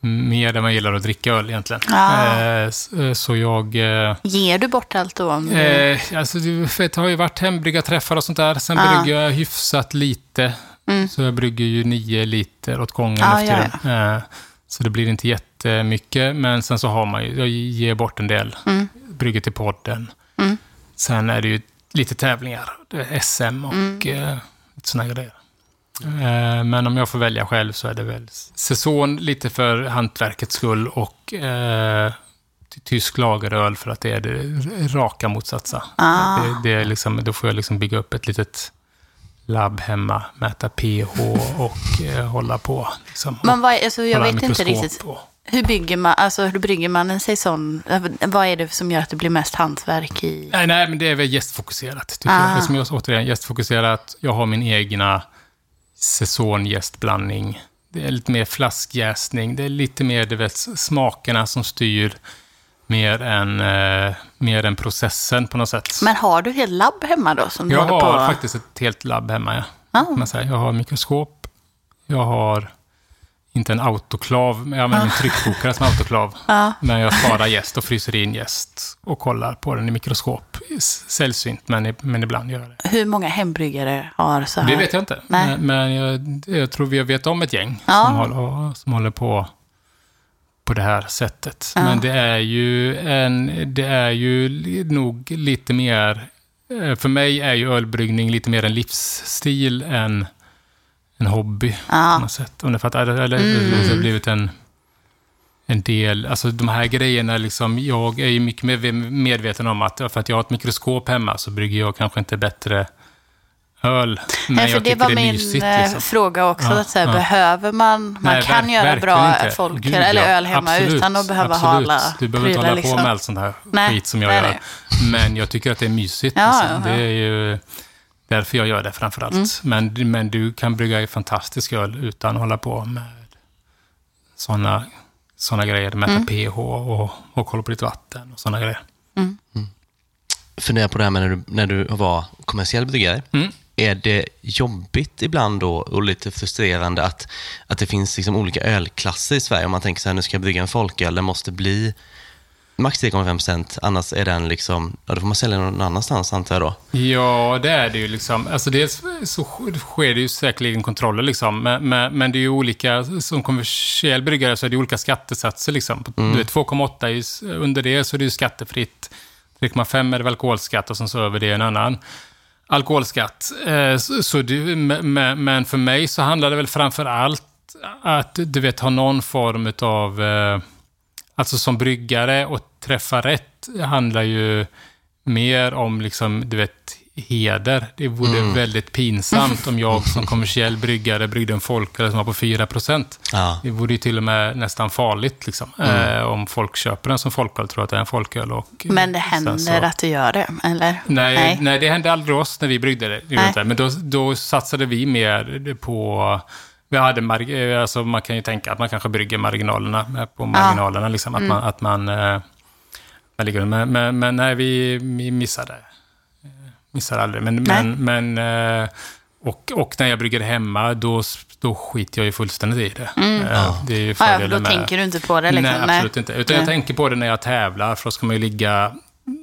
mer än man gillar att dricka öl egentligen. Ah. Så jag... Eh, Ger du bort allt då? Om du... Alltså, det har ju varit hembryggarträffar och sånt där. Sen ah. brygger jag hyfsat lite. Mm. Så jag brygger ju nio liter åt gången ah, efter ja, ja. Så det blir inte jättemycket. Men sen så har man ju, jag ger bort en del. Mm. Brygger till podden. Mm. Sen är det ju lite tävlingar. SM och mm. eh, såna grejer. Eh, men om jag får välja själv så är det väl säsong lite för hantverkets skull och eh, tysk lageröl för att det är det raka motsatsen. Ah. Det, det är liksom, då får jag liksom bygga upp ett litet labb hemma, mäta pH och eh, hålla på. Liksom, Men vad, alltså, jag vet inte riktigt. och- Hur bygger man, alltså hur brygger man en säsong? Vad är det som gör att det blir mest hantverk i? Nej, nej, men det är väl gästfokuserat. Tycker Ah. jag. Som jag återigen, gästfokuserat. Jag har min egna säsonggästblandning. Det är lite mer flaskjäsning. Det är lite mer du vet, smakerna som styr mer än, eh, mer än processen på något sätt. Men har du ett labb hemma då? Som jag du håller har på? faktiskt ett helt labb hemma. Ja. Ah. Man säga. Jag har mikroskop. Jag har inte en autoklav, men jag använder min tryckkokare som autoklav. Ja. Men jag sparar jäst och fryser in jäst och kollar på den i mikroskop. Sällsynt, men, men ibland gör jag det. Hur många hembryggare har så här? Det vet jag inte. Nej. Men, men jag, jag tror vi vet om ett gäng Ja. som, håller, som håller på på det här sättet. Men det är ju, en, det är ju nog lite mer... eh, För mig är ju ölbryggning lite mer en livsstil än en hobby på Ja. något sätt. Om du fattar? Eller det har blivit en, en del... Alltså de här grejerna, liksom, jag är ju mycket mer medveten om att för att jag har ett mikroskop hemma så brygger jag kanske inte bättre öl. Men Nej, för jag det var det min mysigt. eh, Liksom. fråga också. Ja, att så här, ja. Behöver man... Man Nej, kan verk- göra bra inte. folköl Gud, eller ja. öl hemma Absolut, utan att behöva ha absolut. alla Du behöver inte hålla på liksom. med allt sånt här Nej, skit som jag nej, gör. Men jag tycker att det är mysigt. Ja. Det är ju därför jag gör det framför allt. Mm. Men, men du kan brygga fantastisk öl utan att hålla på med såna, såna grejer. Mäta Mm. pH och, och kolla på ditt vatten och såna grejer. Funderar på det här med när du, när du var kommersiell bryggare. Mm. Är det jobbigt ibland då och lite frustrerande att, att det finns liksom olika ölklasser i Sverige? Om man tänker så här, nu ska jag brygga en folköl, den måste bli max 3,5 procent, annars är den liksom, ja då får man sälja någon annanstans antar jag då. Ja, det är det ju. Liksom. Alltså dels så sker det ju säkerligen kontroller, liksom. men, men, men det är ju olika, som kommersiell bryggare så är det olika skattesatser. Liksom. Mm. Du vet, 2,8 är ju, s- under det så är det ju skattefritt. 3,5 är det väl alkoholskatt och sen så över det en annan alkoholskatt. Eh, så, så det, men, men för mig så handlar det väl framför allt att du vet ha någon form av Alltså som bryggare och träffa rätt handlar ju mer om liksom, du vet, heder. Det vore Mm. väldigt pinsamt om jag som kommersiell bryggare bryggde en folköl som var på 4 Ja. Det vore ju till och med nästan farligt liksom. Mm. Eh, om folk köper den som folköl och tror att det är en folköl. Och, Men det händer så- att du gör det, eller? Nej, nej. det hände aldrig oss när vi bryggde det. det. Nej. Men då, då satsade vi mer på... Vi hade marg- eh, alltså man kan ju tänka att man kanske brygger marginalerna, med på marginalerna. Liksom, att man, att man, eh, man ligger, men, men, men nej, vi, vi missade. Eh, Missade aldrig. Men, Nej. men, men, eh, och, och när jag brygger hemma, då, då skiter jag ju fullständigt i det. Eh, Det är ju Mm. Ja, ja, då med... tänker du inte på det liksom? Nej, absolut inte. Utan jag Nej. tänker på det när jag tävlar, för då ska man ju ligga...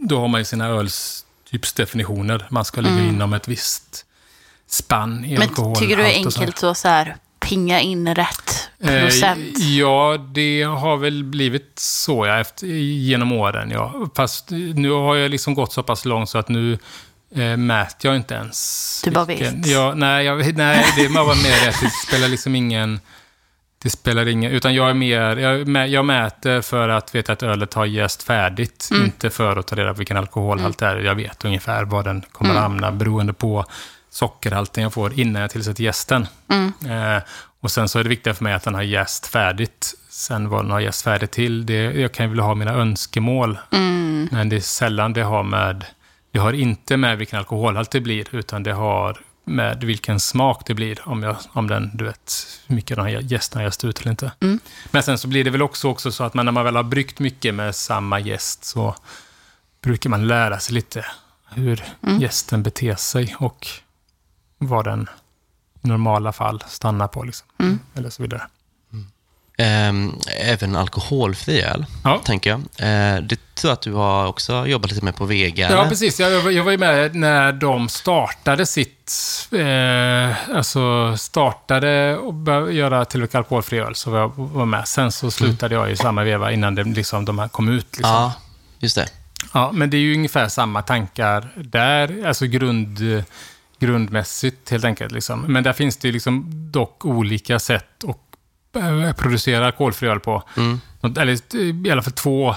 Då har man ju sina ölstypsdefinitioner. Man ska ligga inom ett visst spann i Mm. Men alkoholhalt tycker du det är så enkelt att så här, pinga in rätt procent? Eh, ja, det har väl blivit så ja, efter, genom åren. Ja. Fast nu har jag liksom gått så pass långt så att nu eh, mäter jag inte ens. Du bara vilken- vet. Ja, nej, jag, nej, det var bara mer att det spelar liksom ingen... Det spelar ingen... Utan jag är mer... Jag, jag mäter för att veta att ölet har jäst färdigt. Mm. Inte för att ta reda på vilken alkoholhalt det är. Jag vet ungefär var den kommer Mm. att hamna beroende på sockerhalten jag får innan jag tillsätter jästen. Mm. Eh, och sen så är det viktiga för mig att den har jäst färdigt. Sen vad den har jäst färdigt till, det, jag kan ju vilja ha mina önskemål. Mm. Men det är sällan det har med... Det har inte med vilken alkoholhalt det blir, utan det har med vilken smak det blir. Om, jag, om den, du vet, hur mycket den har jästen har jäst ut eller inte. Mm. Men sen så blir det väl också, också så att man, när man väl har bryggt mycket med samma gäst så brukar man lära sig lite hur Mm. gästen beter sig och vad den i normala fall stannar på. Liksom. Mm. Eller så vidare. Ehm, även alkoholfri öl, Ja. tänker jag. Eh, det tror jag att du har också jobbat lite med på Vega, Ja, precis. Jag, jag var- jag var ju med när de startade sitt... Eh, alltså startade och började göra tillverka alkoholfri öl, så var jag var med. Sen så slutade jag i samma veva innan det, liksom, de här kom ut. Liksom. Ja, just det. Ja, men det är ju ungefär samma tankar där, alltså grund, grundmässigt helt enkelt. Liksom. Men där finns det liksom dock olika sätt att eh, producera alkoholfri öl på. Mm. Eller i alla fall två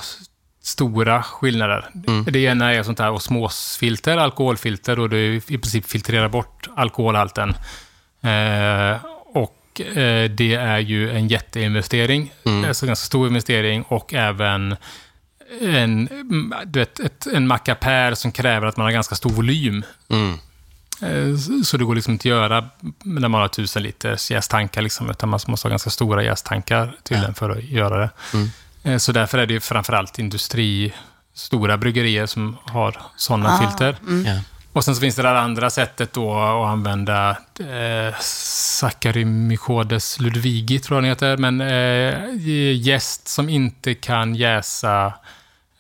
stora skillnader. Det ena är sånt här osmosfilter, alkoholfilter, och du i princip filtrerar bort alkoholhalten. Eh, och eh, det är ju en jätteinvestering, alltså ganska stor investering och även en, mm, du vet, ett, en mackapär som kräver att man har ganska stor volym. Mm. Eh, så- det går liksom inte att göra när man har tusen liters jästankar, liksom, utan man måste ha ganska stora jästankar tydligen för att göra det. Eh, Så därför är det ju framförallt industri, stora bryggerier som har sådana filter. Ja. Och sen så finns det det andra sättet då att använda eh, Saccharomycodes ludwigi, tror jag den heter, men eh, jäst som inte kan jäsa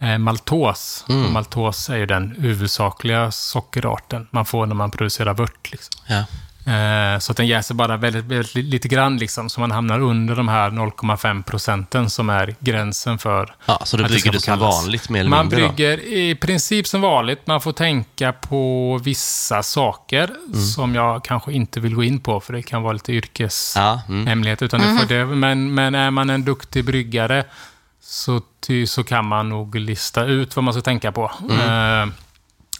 eh, maltos. Och maltos är ju den huvudsakliga sockerarten man får när man producerar vört. Liksom. Ja. Eh, så att den jäser bara väldigt, väldigt li- lite grann, liksom, så man hamnar under de här 0,5 procenten som är gränsen för ja, så då det brygger du som vanligt mer eller Man mindre? då? brygger i princip som vanligt. Man får tänka på vissa saker Mm. som jag kanske inte vill gå in på, för det kan vara lite yrkeshemlighet. Ja, mm. Utan det, men, men är man en duktig bryggare så, ty, så kan man nog lista ut vad man ska tänka på. Eh,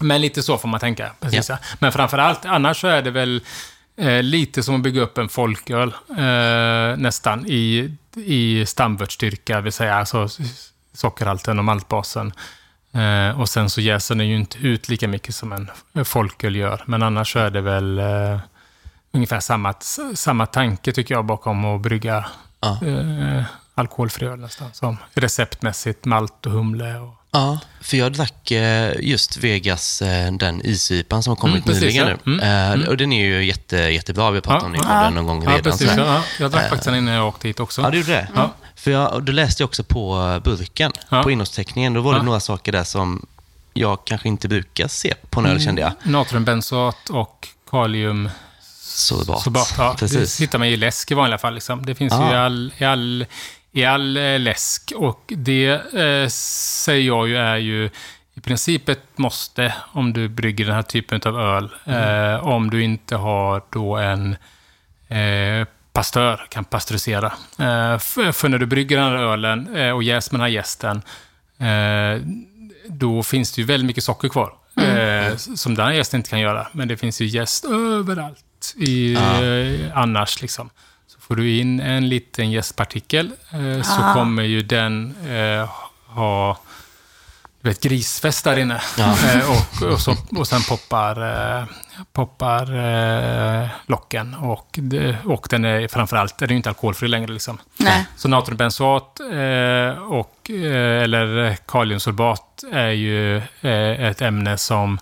men lite så får man tänka. Precis, Ja. Men framför allt, annars så är det väl eh, lite som att bygga upp en folköl, eh, nästan, i, i stamvörtsstyrka, vill säga alltså sockerhalten och maltbasen. Eh, och sen så jäser den ju inte ut lika mycket som en folköl gör, men annars så är det väl eh, ungefär samma, samma tanke tycker jag bakom att brygga Ja. Alkoholfri öl nästan. Som receptmässigt malt och humle. Och, Ja, för jag drack eh, just Vegas, eh, den isipan som har kommit Mm, precis, nyligen ja. nu. Mm, Eh, Och den är ju jätte, jättebra. Vi pratat Ja, om den ja. någon gång ja, redan. precis. så här. Ja, jag drack faktiskt den innan jag åkte hit också. Ja, du gjorde det? Ja. För jag, då läste jag också på burken, Ja. på innehållsteckningen. Då var det Ja. några saker där som jag kanske inte brukar se på Mm. en öl, kände jag. Natriumbensat och kalium Sorbat. Sorbat, ja, Precis. Det hittar man i läsk i vanliga fall. Liksom. Det finns Ah. ju i all, i all, i all läsk. Och det eh, säger jag ju är ju i princip ett måste om du brygger den här typen av öl. Mm. Eh, om du inte har då en eh, pastör, kan pasteurisera. Eh, för, för när du brygger den här ölen eh, och jäser med den här jästen, eh, då finns det ju väldigt mycket socker kvar. Eh, som den här jästen inte kan göra. Men det finns ju jäst överallt i, Ja. eh, annars. Liksom. Får du in en liten jästpartikel eh, så Ah. kommer ju den eh, ha du vet, grisfest där inne. Ja. Eh, och, och, så, och sen poppar, eh, poppar eh, locken. Och, och den är framförallt, den är ju inte alkoholfri längre. Liksom. Nej. Så natriumbensat eh, och, eh, eller kaliumsorbat är ju eh, ett ämne som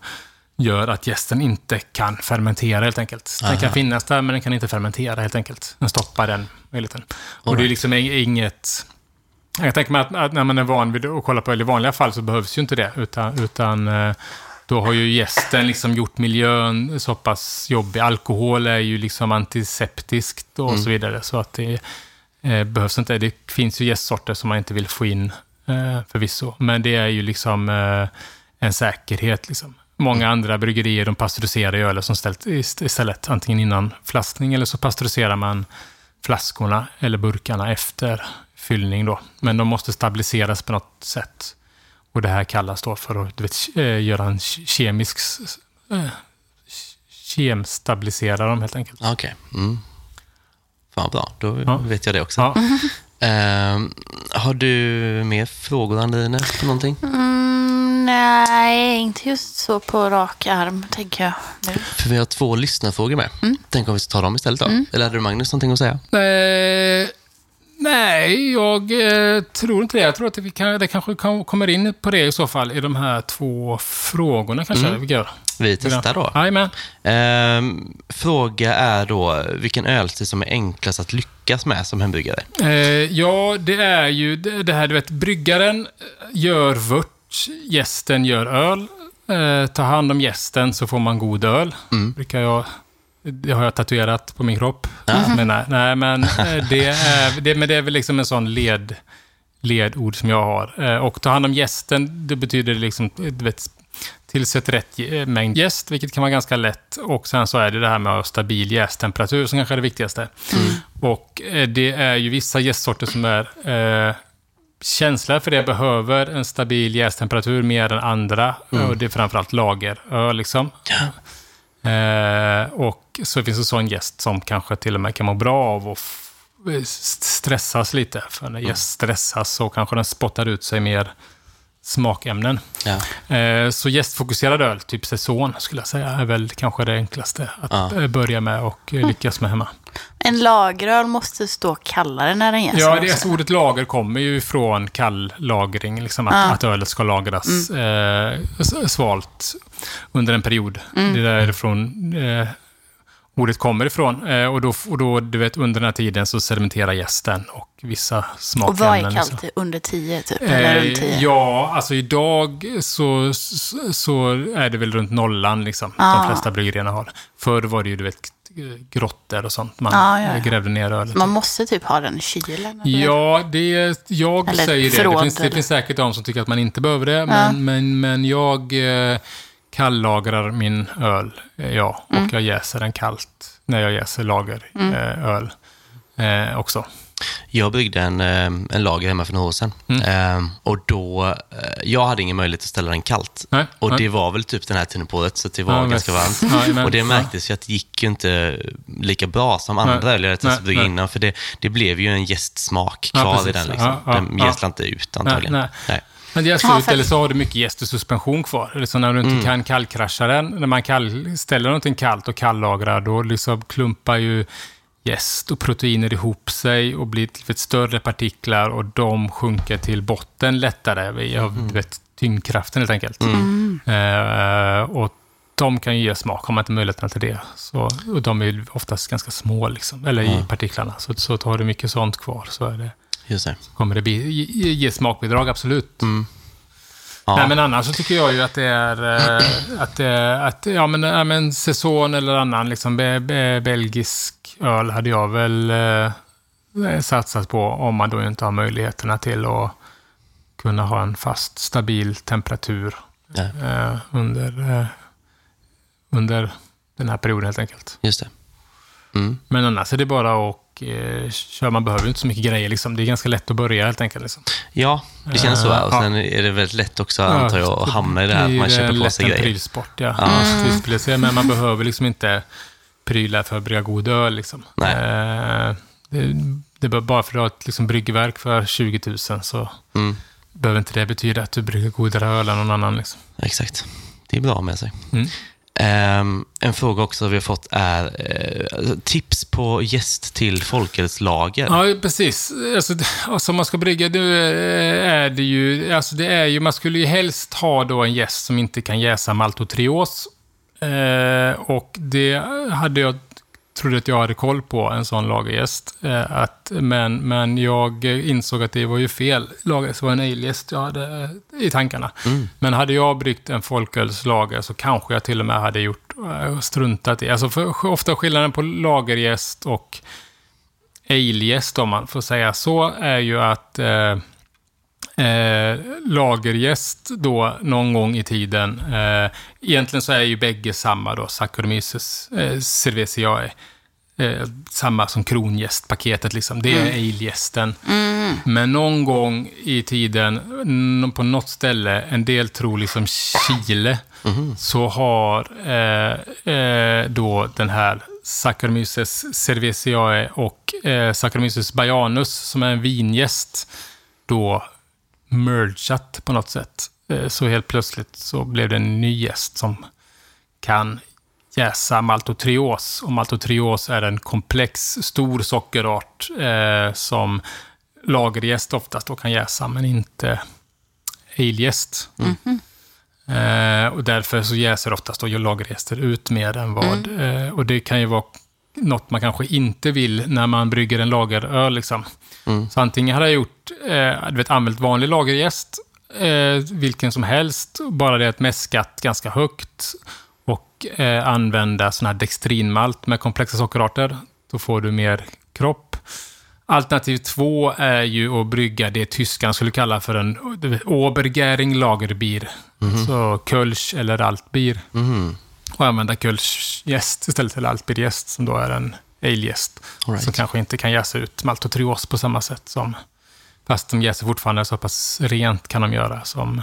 gör att jästen inte kan fermentera helt enkelt. Den kan Aha. finnas där, men den kan inte fermentera helt enkelt. Den stoppar den möjligheten. Och det är liksom ing- inget... Jag tänker mig att, att när man är van vid att kolla på öl i vanliga fall så behövs ju inte det, utan, utan eh, då har ju gästen liksom gjort miljön så pass jobbig. Alkohol är ju liksom antiseptiskt och så vidare, så att det eh, behövs inte. Det finns ju gästsorter som man inte vill få in eh, förvisso, men det är ju liksom eh, en säkerhet. Liksom. Många andra bryggerier de pasteuriserar ju ölen som ställt, ist- istället, antingen innan flaskning eller så pasteuriserar man flaskorna eller burkarna efter fyllning. Då. Men de måste stabiliseras på något sätt. Och det här kallas då för att du vet, eh, göra en ke- kemisk... eh, Kemstabilisera dem helt enkelt. Ja, Okej. Mm. Fan bra, då Ja. vet jag det också. Ja. Ehm, har du mer frågor, Anne på någonting? Mm, nej, inte just så på rak arm, tänker jag nu. För vi har två lyssnarfrågor med. Mm. Tänk om vi ska ta dem istället då? Eller hade du Magnus någonting att säga? Eh, nej, jag eh, tror inte det. Jag tror att vi kan, det kanske kan, kommer in på det i så fall i de här två frågorna kanske. Mm. Vi gör. Vi testar då. Jajamän. Ehm, fråga är då, vilken ölstil som är enklast att lyckas med som hembryggare? Eh, ja, det är ju det, det här, du vet, bryggaren gör vört, gästen gör öl. Eh, ta hand om gästen så får man god öl. Mm. Brukar jag, det har jag tatuerat på min kropp. Men, nej, nej, men eh, det är, det, men det är väl liksom en sån led, ledord som jag har. Eh, och ta hand om gästen, det betyder liksom, du vet, tillsätt rätt eh, mängd jäst, vilket kan vara ganska lätt. Och sen så är det det här med att ha stabil jästtemperatur som kanske är det viktigaste. Och eh, det är ju vissa jästsorter som är eh, känsla för det behöver en stabil jästemperatur mer än andra. Mm. Och det är framförallt lageröl liksom. Eh, och så finns det sån gäst som kanske till och med kan må bra av att f- stressas lite. För när gäst stressas så kanske den spottar ut sig mer smakämnen. Ja. Eh, så gästfokuserad öl, typ säsong, skulle jag säga, är väl kanske det enklaste att Ja. eh, börja med och eh, lyckas med hemma. En lageröl måste stå kallare när den jäser. Ja, det, alltså, ordet lager kommer ju från kall lagring, liksom att, Ja. att ölet ska lagras eh, s- svalt under en period. Mm. Det är därifrån eh, ordet kommer ifrån. Eh, och då, och då, du vet, under den här tiden så sedimenterar gästen och vissa Och smakämnen. vad är liksom. kallt? Under 10 typ? Eller runt 10? Eh, ja, alltså idag så, så, så är det väl runt nollan liksom. Ah. De flesta bryggerierna har. Förr var det ju, du vet, grottor och sånt. Man Ah, ja, ja. grävde ner ölet. Man måste typ ha den i kylen? Ja, det, jag Eller säger det. Det finns, det finns säkert de som tycker att man inte behöver det. Men, men, men jag eh, kallagrar min öl, eh, ja. Och Mm. jag jäser den kallt när jag jäser lageröl eh, öl, eh, också. Jag byggde en, eh, en lager hemma för några år sedan. Mm. Eh, och då, eh, jag hade ingen möjlighet att ställa den kallt. Nej, Och nej. det var väl typ den här tiden på året, så det var Ja, ganska varmt. Ja, jajamän. och det Ja. märktes ju att det gick ju inte lika bra som andra Nej. öl jag hade testat Nej, nej. innan. För det, det blev ju en jästsmak Ja, kvar i precis. den. Liksom. Ja, ja, den ja. inte ut antagligen. nej. Men det är Ja, slut, för- eller så har du mycket jäst och suspension kvar. Eller så när du inte Mm. kan kallkrascha den, när man kall, ställer någonting kallt och kallagrar, då liksom klumpar ju jäst och proteiner ihop sig och blir lite större partiklar och de sjunker till botten lättare av Mm. du vet, tyngdkraften helt enkelt. Eh, och de kan ju ge smak, har man inte möjligheten till det. Så, och de är ju oftast ganska små, liksom, eller i partiklarna. Så, så tar du mycket sånt kvar så är det, Just det. kommer det bli, ge, ge smakbidrag, absolut. Mm. Ja. Nej, men annars så tycker jag ju att det är eh, att, eh, att ja, men, ja, men säsong eller annan liksom, be, be, belgisk öl hade jag väl eh, satsat på om man då inte har möjligheterna till att kunna ha en fast, stabil temperatur eh, under, eh, under den här perioden helt enkelt. just det. Mm. Men annars är det bara att eh, köra. Man behöver inte så mycket grejer. Liksom. Det är ganska lätt att börja helt enkelt. Liksom. Ja, det känns så. Eh, Och ja. sen är det väldigt lätt också, antar jag, att hamna i det här man eh, köper på lätt sig en grejer. prylsport, ja. Ja. Mm. Det skulle jag säga, men man behöver liksom inte prylar för att brygga god öl. Liksom. Nej. Eh, det, det bara för att du har ett liksom, bryggverk för 20 000 så Mm. behöver inte det betyda att du brygger godare öl än någon annan. Liksom. Exakt. Det är bra med sig. Mm. Um, en fråga också vi har fått är uh, tips på gäst till folkölslager. Ja, precis. Alltså, alltså, man ska brygga, det eh, är det ju... Alltså, det är ju... Man skulle ju helst ha då en gäst som inte kan jäsa maltotrios. Uh, eh, och det hade jag... Trodde att jag hade koll på, en sån lagergäst. Eh, att, men, men jag insåg att det var ju fel lagergäst. Var en ale-gäst jag hade eh, i tankarna. Mm. Men hade jag bryggt en folkölslager så kanske jag till och med hade gjort eh, struntat i. Alltså för, ofta skillnaden på lagergäst och ale-gäst, om man får säga så, är ju att eh, eh, lagergäst då någon gång i tiden, eh, egentligen så är ju bägge samma då, Saccharomyces eh, cerevisiae. Eh, samma som krongästpaketet liksom. Det är ale-gästen. Men någon gång i tiden, på något ställe, en del tror liksom Chile, så har eh, eh, då den här Saccharomyces cerevisiae och eh, Saccharomyces baianus, som är en vingäst, då mergat på något sätt. Eh, så helt plötsligt så blev det en ny gäst som kan jäsa maltotrios. Och maltotrios är en komplex, stor sockerart eh, som lagergäst oftast då kan jäsa, men inte alegäst. Eh, och därför så jäser oftast då lagergäster ut mer än vad... Eh, och det kan ju vara något man kanske inte vill när man brygger en lageröl. Liksom. Så antingen hade jag gjort, eh, du vet, använt vanlig lagergäst, eh, vilken som helst, bara det att mäskat ganska högt och eh, använda sån här dextrinmalt med komplexa sockerarter. Då får du mer kropp. Alternativ två är ju att brygga det tyskarna skulle kalla för en Obergäring Lagerbier. Så Kölsch eller Altbier. Mhm. Och använda Kölsch-jäst istället för Altbier-jäst som då är en ale-jäst. Right. Som kanske inte kan jäsa ut maltotrios på samma sätt som Fast de jäser fortfarande så pass rent kan de göra som,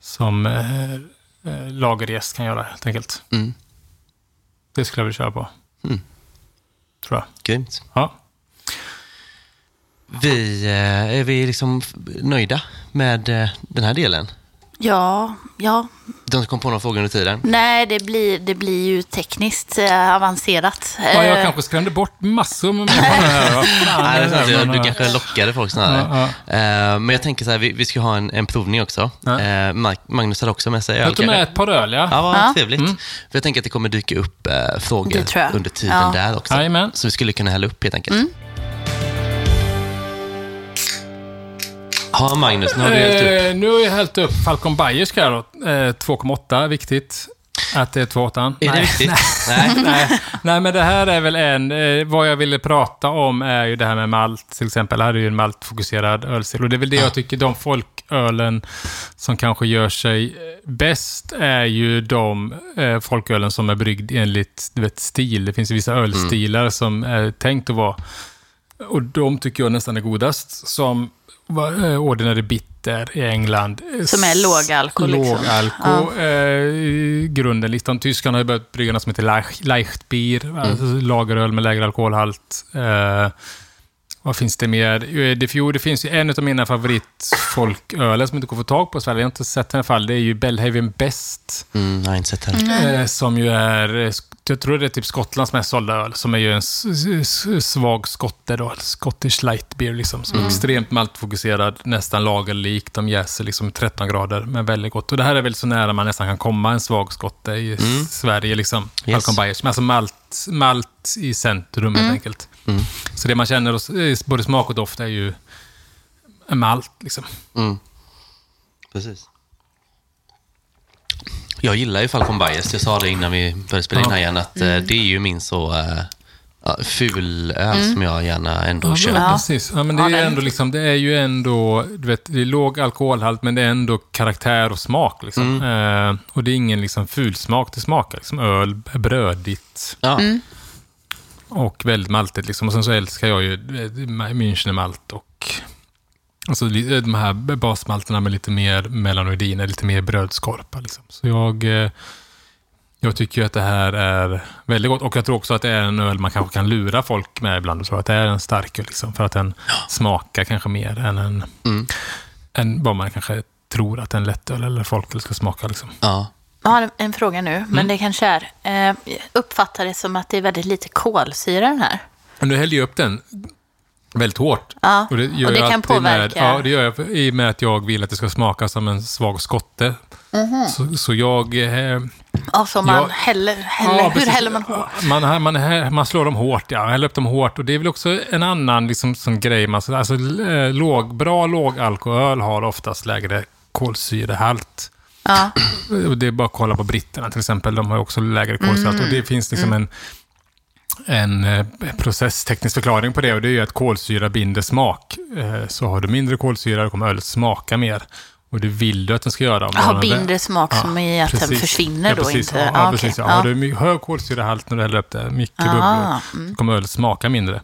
som eh, eh, lagerjäst kan göra helt enkelt. Mm. Det skulle jag vilja köra på. Mm. Tror jag. Grymt. Ja. Vi, eh, är vi liksom nöjda med eh, den här delen? Ja, ja. De kom på några frågor under tiden. Nej, det blir, det blir ju tekniskt eh, avancerat. Ja, jag Eh, kanske skrämde bort massor med människor här. Nej, det är sant. Du eh, kanske lockade folk snarare. Eh, Men jag tänker så här, vi, vi ska ha en, en provning också. Ja. Eh, Mag- Magnus hade också med sig öl. Jag tog med ett par öl, ja. Ja, vad Ja. trevligt. För jag tänker att det kommer dyka upp eh, frågor under tiden Ja. där också. Jajamän. Så vi skulle kunna hälla upp helt enkelt. Mm. Ja, Magnus, nu har du hällt upp. Eh, nu har jag hällt upp Falcon Bayersk här då. Eh, 2,8, viktigt. Att det är 2,8. Är det viktigt? Nej. Nej, nej, men det här är väl en... Eh, vad jag ville prata om är ju det här med malt, till exempel. Här är ju en maltfokuserad ölstil. Och det är väl det jag tycker, de folkölen som kanske gör sig bäst är ju de eh, folkölen som är bryggd enligt du vet, stil. Det finns ju vissa ölstilar som är tänkt att vara... Och de tycker jag nästan är godast. Som Ordinary Bitter i England. Som är låg alko, liksom. Låg alko. Eh, i grunden. Listan. Tyskarna har ju börjat brygga något som heter Leicht- Leichtbier. Alltså lageröl med lägre alkoholhalt. Eh, vad finns det mer? Eh, Det, jo, det finns ju en av mina favoritfolköler som inte går att få tag på i Sverige. Jag har inte sett den i alla fall. Det är ju Bellhaven Best. Mm, jag har inte sett heller. Eh, som ju är, eh, jag tror det är typ Skottlands mest sålda öl, som är ju en svag skotte då, Scottish light beer liksom, som är extremt maltfokuserad, nästan lagerlik, de jäser liksom 13 grader, men väldigt gott. Och det här är väl så nära man nästan kan komma en svag skotte i s- Sverige, liksom, Yes. Falcon Bayers. Men alltså malt, malt i centrum helt enkelt. Mm. Så det man känner, eh, både smak och doft, är ju malt liksom. Mm. Precis. Jag gillar ju Falcon Bias. Jag sa det innan vi började spela in Ja. här igen, att eh, det är ju min så uh, ja, ful öl som jag gärna ändå Ja, köper. men, precis. Ja, men det, Ja, är ju ändå liksom, det är ju ändå, du vet, det är låg alkoholhalt, men det är ändå karaktär och smak. Liksom. Eh, och det är ingen liksom, ful smak, det smakar liksom öl, brödigt Ja. och väldigt maltigt. Liksom. Och sen så älskar jag ju eh, Münchner malt och alltså, li- de här basmalterna med lite mer melanoidiner, lite mer brödskorpa. Liksom. Så jag, eh, jag tycker ju att det här är väldigt gott. Och jag tror också att det är en öl man kanske kan lura folk med ibland. Jag tror att det är en stark öl, liksom, för att den smakar kanske mer än, en, Mm. än vad man kanske tror att en lättöl eller folköl ska smaka. Liksom. Ja. Jag har en fråga nu, men det kanske är. Eh, uppfattar det som att det är väldigt lite kolsyra den här. Nu hällde jag upp den väldigt hårt. Ja, Och det, gör och det jag kan alltid med, påverka. Ja, det gör jag för- i och med att jag vill att det ska smaka som en svag skotte. Mhm. Så, så jag... Eh, Alltså man Ja. häller, häller ja, hur precis. häller man hårt? Man, man, man slår dem hårt, ja. Häller upp dem hårt. Och det är väl också en annan liksom, sån grej. Man, alltså, eh, låg, bra lågalkohol har oftast lägre kolsyrehalt. Ja. Det är bara att kolla på britterna till exempel. De har också lägre kolsyrehalt. Och det finns liksom en, en eh, processteknisk förklaring på det. Och det är ju att kolsyra binder smak. Eh, Så har du mindre kolsyra, då kommer ölet smaka mer. Och det vill du att den ska göra. Jaha, mindre smak som i att den precis. försvinner ja, då precis. inte? Ja, Ja, ja, okej. precis. Ja. Ja. Har du hög kolsyrehalt när du häller upp det, mycket Ah, bubblor, så kommer ölet smaka mindre.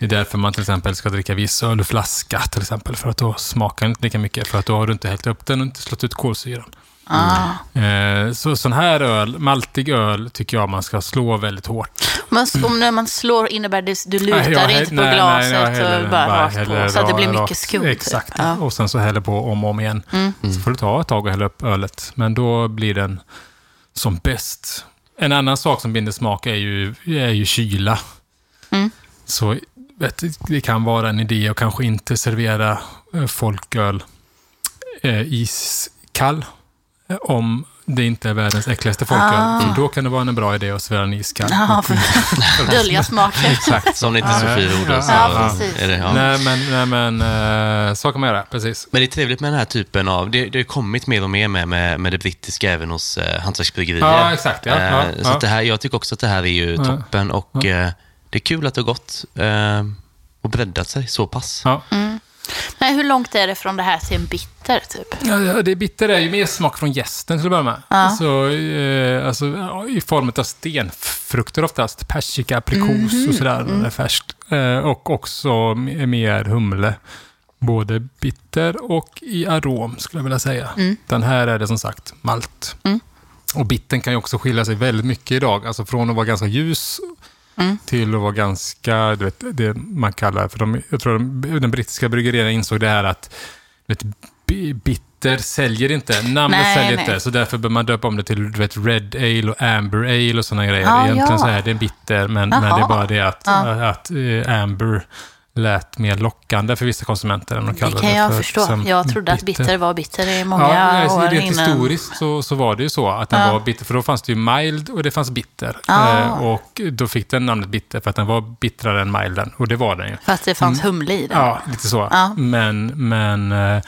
Det är därför man till exempel ska dricka viss öl ur flaska, till exempel. För att då smakar den inte lika mycket. För att då har du inte hällt upp den och inte slått ut kolsyran. Ah. Eh, så sån här öl, maltig öl, tycker jag man ska slå väldigt hårt. Men om när man slår innebär det du lutar Nej, jag inte på nej, nej, glaset jag häller och den bara rakt på. Så att det blir mycket typ. Exakt. Ja. Mm. Och sen så häller på om och om igen. Så får du ta ett tag och hälla upp ölet. Men då blir den som bäst. En annan sak som binder smak är ju, är ju kyla. Mm. Så det kan vara en idé att kanske inte servera eh, folköl eh, iskall. Om det inte är världens äckligaste folköl. Ah. Då kan det vara en bra idé att servera den iskall. Dölja smaken. Exakt. Så om det inte är ord Ja, så ja, precis. är det... Ja. Nej, men, nej, men eh, så kan man göra. Precis. Men det är trevligt med den här typen av, det, det har kommit mer och mer med, med, med det brittiska även hos eh, hantverksbryggerier. Ja, exakt, ja, Eh, ja, så ja. Att det här, jag tycker också att det här är ju Ja. toppen och eh, det är kul att det har gått och breddat sig så pass. Ja. Nej, hur långt är det från det här till en bitter, typ? Ja, det bitter är ju mer smak från gästen till att börja med. Ja. Så, eh, alltså, I form av stenfrukter oftast. Persika, aprikos och sådär när det är färskt. Eh, och också mer humle. både bitter och i arom, skulle jag vilja säga. Den här är det som sagt malt. Mm. Och bitten kan ju också skilja sig väldigt mycket idag. Alltså från att vara ganska ljus Mm. till att vara ganska, du vet, det man kallar, för de, jag tror de, den brittiska bryggerierna insåg det här att du vet, bi- bitter säljer inte, namnet Nej, säljer nej. inte, så därför bör man döpa om det till du vet, Red Ale och Amber Ale och sådana grejer. Ja, Egentligen ja. så är det bitter, men, men det är bara det att, Ja. att eh, Amber lät mer lockande för vissa konsumenter än att Det kalla kan jag för förstå. som Jag trodde att bitter var bitter i många Ja, år rent innan. historiskt så, så var det ju så att den Ja. var bitter, för då fanns det ju mild och det fanns bitter. Ja. Eh, och då fick den namnet bitter för att den var bittrare än milden, och det var den ju. Fast det fanns humle i den. Mm. Ja, lite så. Ja. Men, men eh,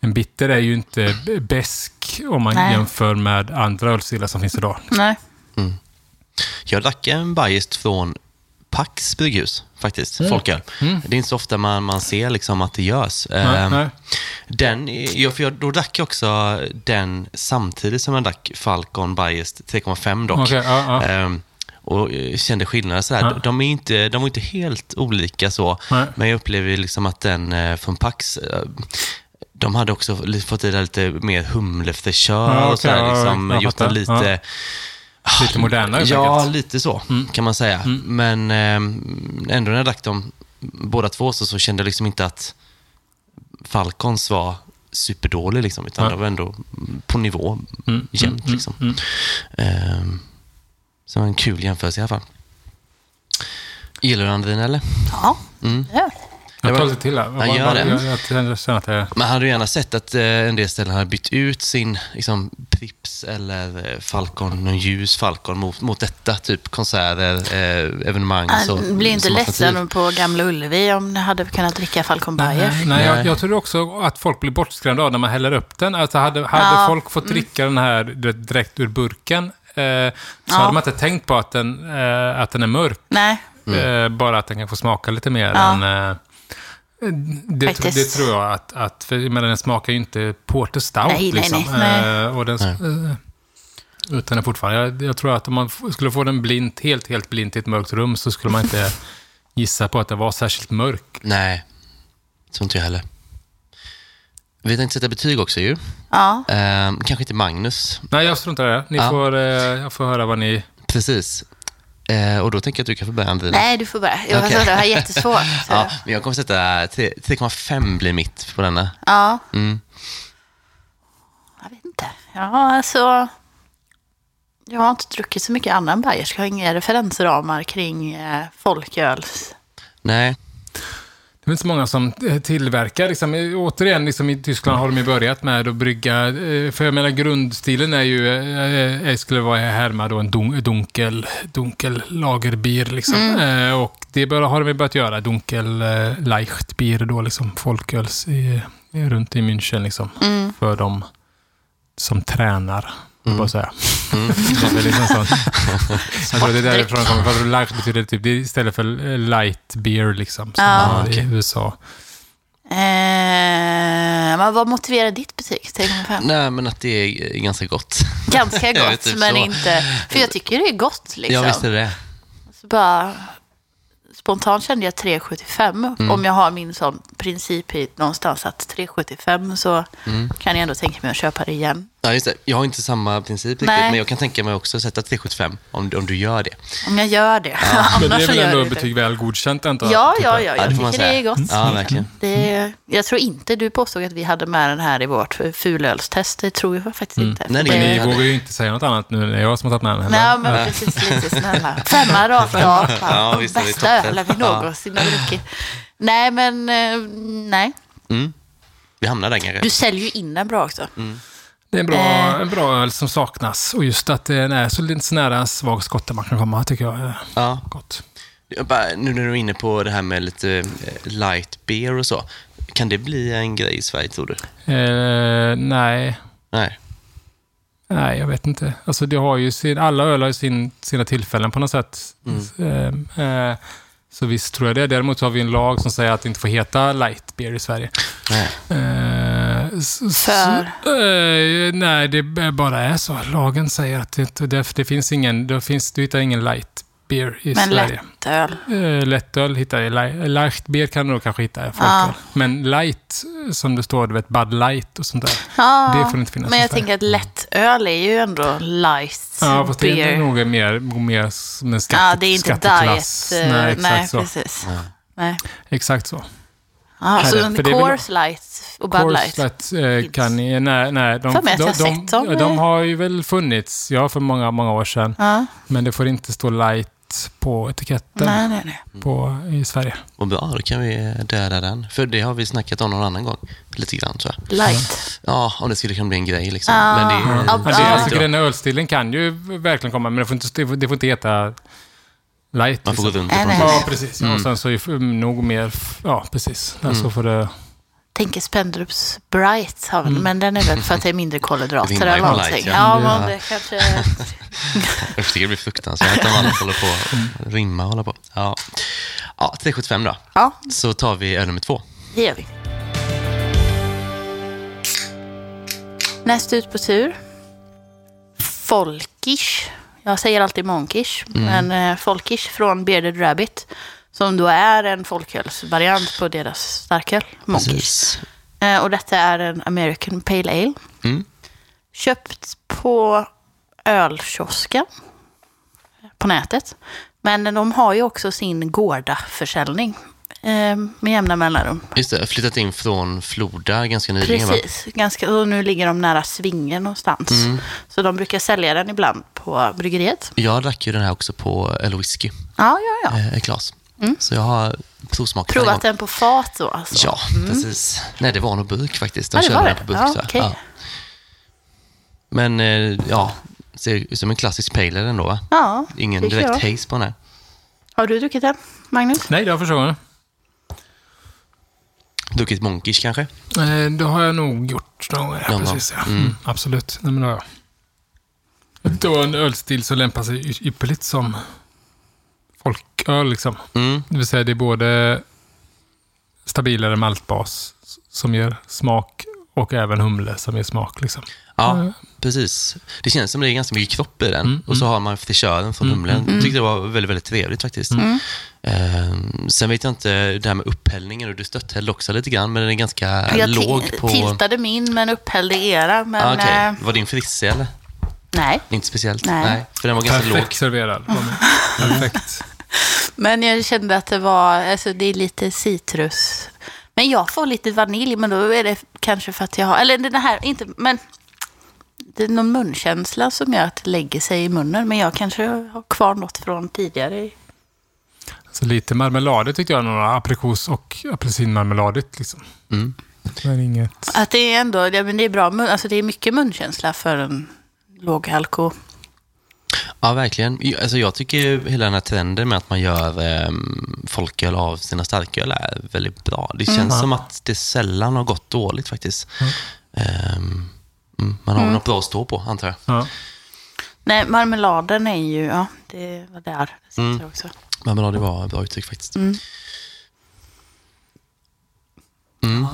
en bitter är ju inte besk om man Nej. jämför med andra ölstilar som finns idag. Nej. Jag drack en Bajest från Pax brygghus, faktiskt. Mm. Folköl. Mm. Det är inte så ofta man, man ser liksom att det görs. Nej, nej. Den, ja, för jag, då drack jag också den samtidigt som jag drack Falcon Bajest 3,5 dock. Okej, ja, ja. Ehm, och eh, kände skillnader sådär. Ja. De, är inte, de var inte helt olika så, Nej. men jag upplever liksom att den eh, från Pax, eh, de hade också fått i det lite mer humlefräschör Ja, och okej, sådär. Liksom, jag gjort den lite... Lite modernare helt Ja, enkelt. lite så Mm. kan man säga. Men ehm, ändå när jag drack dem båda två så, så kände jag liksom inte att Falcons var superdålig, liksom, utan Nej. det var ändå på nivå Mm, jämnt. mm, liksom. mm, Ehm, så det var en kul jämförelse i alla fall. Gillar du Andrin eller? Ja. Mm. ja. Jag Det tar lite till här. Ja, gör det. Jag, jag, jag känner att det är... Man hade ju gärna sett att eh, en del ställen hade bytt ut sin liksom, Prips eller eh, Falcon, någon ljus Falcon mot, mot detta, typ konserter, eh, evenemang. så, Jag blir inte ledsen på Gamla Ullevi om ni hade kunnat dricka Falcon Bayer. nej, Nej. jag, jag tror också att folk blir bortskrämda av när man häller upp den. Alltså hade hade Ja, folk fått dricka den här direkt ur burken eh, så Ja. hade man inte tänkt på att den, eh, att den är mörk. Nej. Eh, bara att den kan få smaka lite mer Ja. än... Eh, det, det tror jag att... att för, menar, den smakar ju inte Porter Stout. Nej, nej, liksom. nej, nej. Eh, och den, eh, utan den fortfarande... Jag, jag tror att om man skulle få den blint, helt, helt blint i ett mörkt rum så skulle man inte gissa på att den var särskilt mörk. Nej, tror inte jag heller. Vi tänkte sätta betyg också ju. Ja. Ehm, kanske inte Magnus. Nej, jag struntar i det. Ni Ja. får, eh, jag får höra vad ni... Precis. Eh, och då tänker jag att du kan få börja Andrin. Nej, du får börja. Jag okay. det har jättesvårt. Ja, men jag kommer sätta tre- 3,5 blir mitt på denna. ja. Mm. Jag vet inte. Ja, alltså. Jag har inte druckit så mycket annan Bayers. Jag har inga referensramar kring eh, folköls. Nej, Det är inte så många som eh, tillverkar. Liksom, eh, återigen, liksom, i Tyskland har de ju börjat med att brygga... eh, För jag menar, grundstilen är ju... eh, skulle vara härma då en dun, dunkel, dunkel lagerbier. Liksom. Eh, och det har de börjat göra. Dunkel Leichtbier då, liksom. Folköls i, runt i München, liksom. Mm. För de som tränar. Mm. Bara säga. Mm. det är liksom sånt. Jag tror det är därifrån det kommer. För light betyder typ, det är istället för eh, light beer liksom. Som Ja. man har i USA. Eh, men vad motiverar ditt betyg? 3,5? nej, men att det är ganska gott. Ganska gott, typ men så. inte... För jag tycker det är gott liksom. Ja, visst är det. Så bara, spontant kände jag 3,75. Mm. Om jag har min sån princip i någonstans att 3,75 så Mm. kan jag ändå tänka mig att köpa det igen. Ja, just det. Jag har inte samma princip riktigt, Nej. men jag kan tänka mig också att sätta 3,75 om, du- om du gör det. Om jag gör det. Men det är väl ändå det. betyg väl godkänt jag? Ja, typ ja, jag. ja. Ja, Jag det får man tycker det är säga. gott. Ja, verkligen. Det är, jag tror inte, du påstod att vi hade med den här i vårt fulölstest. Det tror jag faktiskt inte. Nej, det- Men det- ni vågar ju inte säga något annat nu när det är jag som har tagit med den. Nej, heller. men precis lite snälla. Femma rakt av. Ja, visst det Bästa ölen vi någonsin har druckit. Nej, men eh, nej. Mm. Vi hamnar där kanske. Du säljer ju in den bra också. Det är en bra, Eh. en bra öl som saknas. Och just att den är så lite så nära svag skotte man kan komma, tycker jag är Ja. gott. Bara, nu när du är inne på det här med lite eh, light beer och så. Kan det bli en grej i Sverige, tror du? Eh, nej, Nej. nej, jag vet inte. Alltså, det har ju sin, alla öl har ju sin, sina tillfällen på något sätt. Eh, eh, så visst tror jag det. Däremot har vi en lag som säger att det inte får heta light beer i Sverige. Nej. Eh, För? eh, nej, det bara är så. Lagen säger att det, det, det finns ingen, det finns, du hittar ingen light beer i Men Sverige. lättöl. Eh, Lättöl hittar jag. Li- Light beer kan du nog kanske hitta folköl. Men light, som det står, du vet Bud Light och sånt där. Ja, Det får inte finnas Men jag tänker att lättöl är ju ändå light Ja, fast det är beer. nog mer, mer som en skatte, Ja, det är inte diet. eh, Nej, exakt nej, så. precis. Nej. Exakt så. Ja, Är så en Coors Light och Bud Light. Light eh, kan ni... Nej, nej. De, För mig att de, jag de, sett dem, ja, de eh. har ju väl funnits, ja, för många, många år sedan. Ja. Men det får inte stå light på etiketten Nej, nej, nej. på, i Sverige. Vad bra, då kan vi döda den. För det har vi snackat om någon annan gång. Lite grann tror jag. Light. Ja, om det skulle kunna bli en grej liksom. Ah. Men det är, Ja, Ja, det, tycker den ölstilen kan ju verkligen komma, men det får inte, det får inte heta light. Man får gå liksom. runt Nej, det Ja, precis. Och sen så är nog mer... Ja, precis. Där så får det... Tänker Spendrups Bright, har väl, men den är väl för att det är mindre kolhydrater eller någonting. light, ja. ja, Ja. men det kanske... Jag tycker det blir fruktansvärt om alla håller på och rimma och hålla på. Ja, ja 375 då. Ja, Så tar vi öl nummer två. det gör vi. Näst ut på tur. Folkish. Jag säger alltid monkish, men eh, folkish från Bearded Rabbit. Som då är en folkölsvariant på deras starköl, monkish. Eh, och detta är en American Pale Ale. Mm. Köpt på ölkiosken på nätet. Men de har ju också sin Gårda-försäljning eh, med jämna mellanrum. Just det, flyttat in från Floda ganska nyligen va? Precis, ganska, och nu ligger de nära Svingen någonstans. Mm. Så de brukar sälja den ibland på bryggeriet. Jag drack ju den här också på El Whisky, Ja, ja, ja. eh, ett glas. Så jag har provsmakat den Provat gång. den på fat då alltså? Ja, precis. Nej, det var nog burk faktiskt. De Ja, det körde var den på burk. Ja, jag. okej. Men eh, ja, ser ut som en klassisk pale ale ändå va? Ja, Ingen direkt jag. haze på den här. Har du druckit den, Magnus? Nej, det var första gången. Druckit Monkish kanske? Eh, Det har jag nog gjort någon gång. Ja, precis, ja. Mm. Mm, absolut. Nej, men jag. Det var en ölstil som lämpar sig ypperligt som folköl. Liksom. Mm. Det vill säga det är både stabilare maltbas som ger smak och även humle som ger smak. Liksom. Ja, Mm. precis. Det känns som det är ganska mycket kropp i den. Mm, Och så har man frisören från humlen. Jag tyckte det var väldigt, väldigt trevligt faktiskt. Mm. Ehm, sen vet jag inte, det här med upphällningen, och du stötthällde också lite grann, men den är ganska Jag låg på... tiltade min men upphällde era. Men Ah, okej. eh, Var din frisse eller? nej. Inte speciellt? Nej. För den var ganska Perfekt låg. serverad. var den. Perfekt. Men jag kände att det var, alltså det är lite citrus. Men jag får lite vanilj, men då är det kanske för att jag har, eller den här, inte, men det är någon munkänsla som gör att det lägger sig i munnen. Men jag kanske har kvar något från tidigare. Så lite marmeladigt tyckte jag. Några aprikos och apelsinmarmeladigt. Liksom. Mm. Men inget... Att det är ändå, ja, men det är bra, mun- alltså det är mycket munkänsla för en låg alko. Ja, verkligen. Jag- Alltså, jag tycker hela den här trenden med att man gör um, folköl av sina starköl är väldigt bra. Det känns som att det sällan har gått dåligt faktiskt. Ehm, mm, man har något bra att stå på, antar jag. Ja. Nej, marmeladen är ju, ja, det var där det sitter Mm. också. Men bra, det var ett bra uttryck faktiskt. Mm. Mm.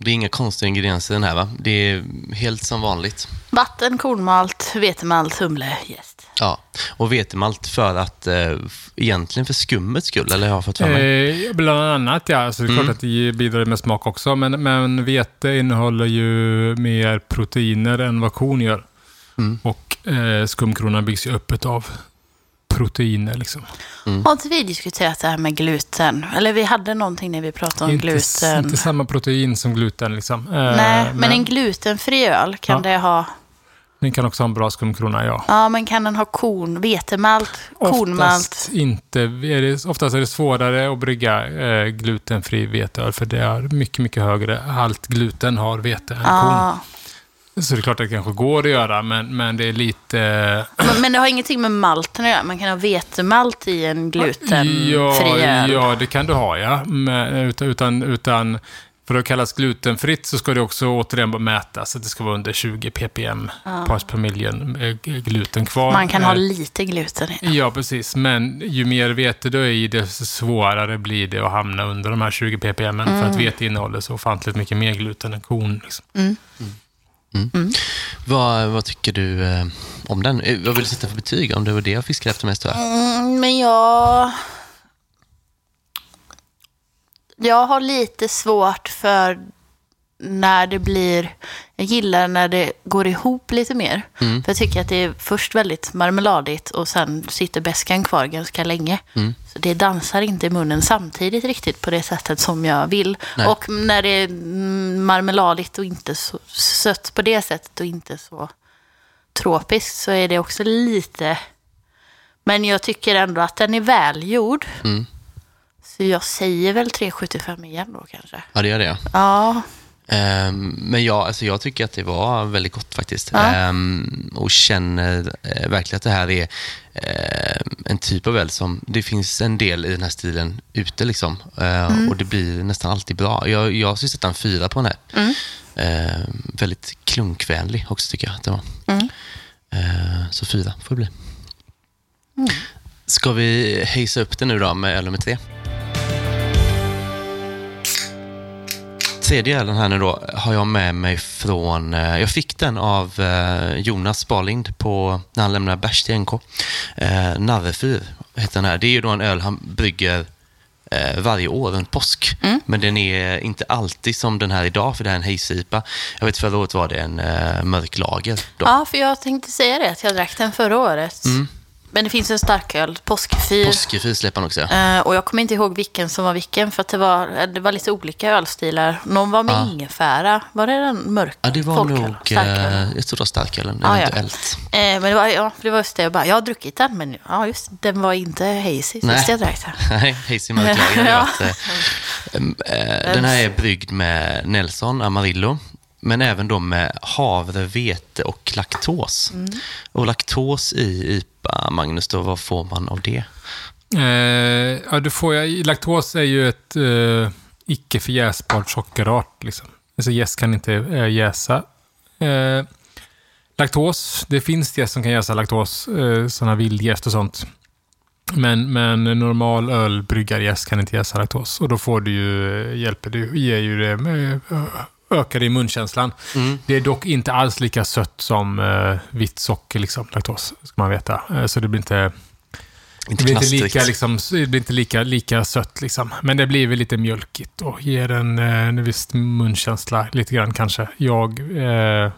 Det är inga konstiga ingredienser i den här va? Det är helt som vanligt. Vatten, kornmalt, vetemalt, humle, jäst. Ja, och vetemalt för att, eh, egentligen för skummets skull, eller har jag fått för mig? Eh, bland annat, ja. Så det är klart Mm. att det bidrar med smak också. Men, men vete innehåller ju mer proteiner än vad korn gör. Mm. Och eh, skumkronan byggs ju upp av proteiner. Liksom. Har inte vi diskuterat det här med gluten? Eller vi hade någonting när vi pratade om Inte, gluten. inte samma protein som gluten. Liksom. Eh, Nej, men en glutenfri öl, kan Ja. det ha... Den kan också ha en bra skumkrona, ja. Ja, men kan den ha korn, vetemalt, kornmalt? Oftast inte. Är det, oftast är det svårare att brygga eh, glutenfri veteöl för det är mycket, mycket högre halt gluten har vete än korn. Ja. Så det är klart att det kanske går att göra, men, men det är lite... Men, men det har ingenting med malten att göra? Man kan ha vetemalt i en glutenfri ja, öl? ja, det kan du ha, ja. Men, utan, utan, för att kallas glutenfritt så ska det också återigen mätas. Så att det ska vara under 20 ppm parts per million eh, gluten kvar. Man kan ha Eh, lite gluten i. Ja, precis. Men ju mer vete du är i, desto svårare blir det att hamna under de här 20 ppm. För Mm. att vete innehåller så ofantligt mycket mer gluten än korn. Liksom. Vad, vad tycker du eh, om den? Eh, Vad vill du sätta för betyg om det var det jag fiskade efter mest? Mm, men jag... Jag har lite svårt för när det blir... Jag gillar när det går ihop lite mer. För jag tycker att det är först väldigt marmeladigt och sen sitter beskan kvar ganska länge. Så det dansar inte i munnen samtidigt riktigt på det sättet som jag vill. Nej. Och när det mm, marmeladigt och inte så sött på det sättet och inte så tropiskt så är det också lite... Men jag tycker ändå att den är välgjord. Mm. Så jag säger väl 3,75 igen då kanske. Ja, det gör det. Ja, men ja, alltså jag tycker att det var väldigt gott faktiskt. Ja. Ehm, och känner eh, verkligen att det här är eh, en typ av öl som, det finns en del i den här stilen ute liksom. Eh, Mm. Och det blir nästan alltid bra. Jag, jag skulle sätta en fyra på den här. Mm. Ehm, väldigt klunkvänlig också tycker jag att det var. Mm. Så fyra får det bli. Mm. Ska vi hejsa upp det nu då med öl nummer tre? Tredje ölen här nu då har jag med mig från, eh, jag fick den av eh, Jonas Sparlind på, när han lämnade bärs till NK. Eh, Narrefyr heter den här. Det är ju då en öl han brygger varje år runt påsk. Men den är inte alltid som den här idag, för det här är en hejsipa. Jag vet förra året var det en eh, mörk lager. Då. ja, för jag tänkte säga det att jag drack den förra året. Men det finns en starköl, påskfyr. Påskefyr släpper han också. Eh, och jag kommer inte ihåg vilken som var vilken, för att det var, eh, det var lite olika ölstilar. Någon var med Ja. ingefära. Var det den mörka? Ja, det var folköl? nog, Starköl? eh, jag tror det var starkölen, Ah, ja. eventuellt. Eh, men det var, ja, det var just det. Jag, bara, jag har druckit den, men ja, just den var inte hazy Nej. jag drack den. Nej, Hazy mörk lager. hade Ja. varit, eh, em, eh, Den här är bryggd med Nelson Amarillo, men även då med havre, vete och laktos. Mm. Och laktos i IPA, Magnus, då, vad får man av det? Eh, ja, du får, laktos är ju ett eh, icke förjäsbart sockerart. Liksom. Alltså jäst kan inte eh, jäsa. Eh, laktos, det finns jäst som kan jäsa laktos, eh, sådana vildjäst och sånt. Men, men normal ölbryggarjäst kan inte jäsa laktos. Och då får du ju, eh, hjälper du, ger ju det, eh, ökar i munkänslan. Det är dock inte alls lika sött som eh, vitt socker, liksom, laktos, ska man veta. Eh, så det blir inte... Inte Det blir inte lika, liksom, det blir inte lika, lika sött, liksom. men det blir väl lite mjölkigt och ger en, eh, en viss munkänsla lite grann kanske. Jag eh,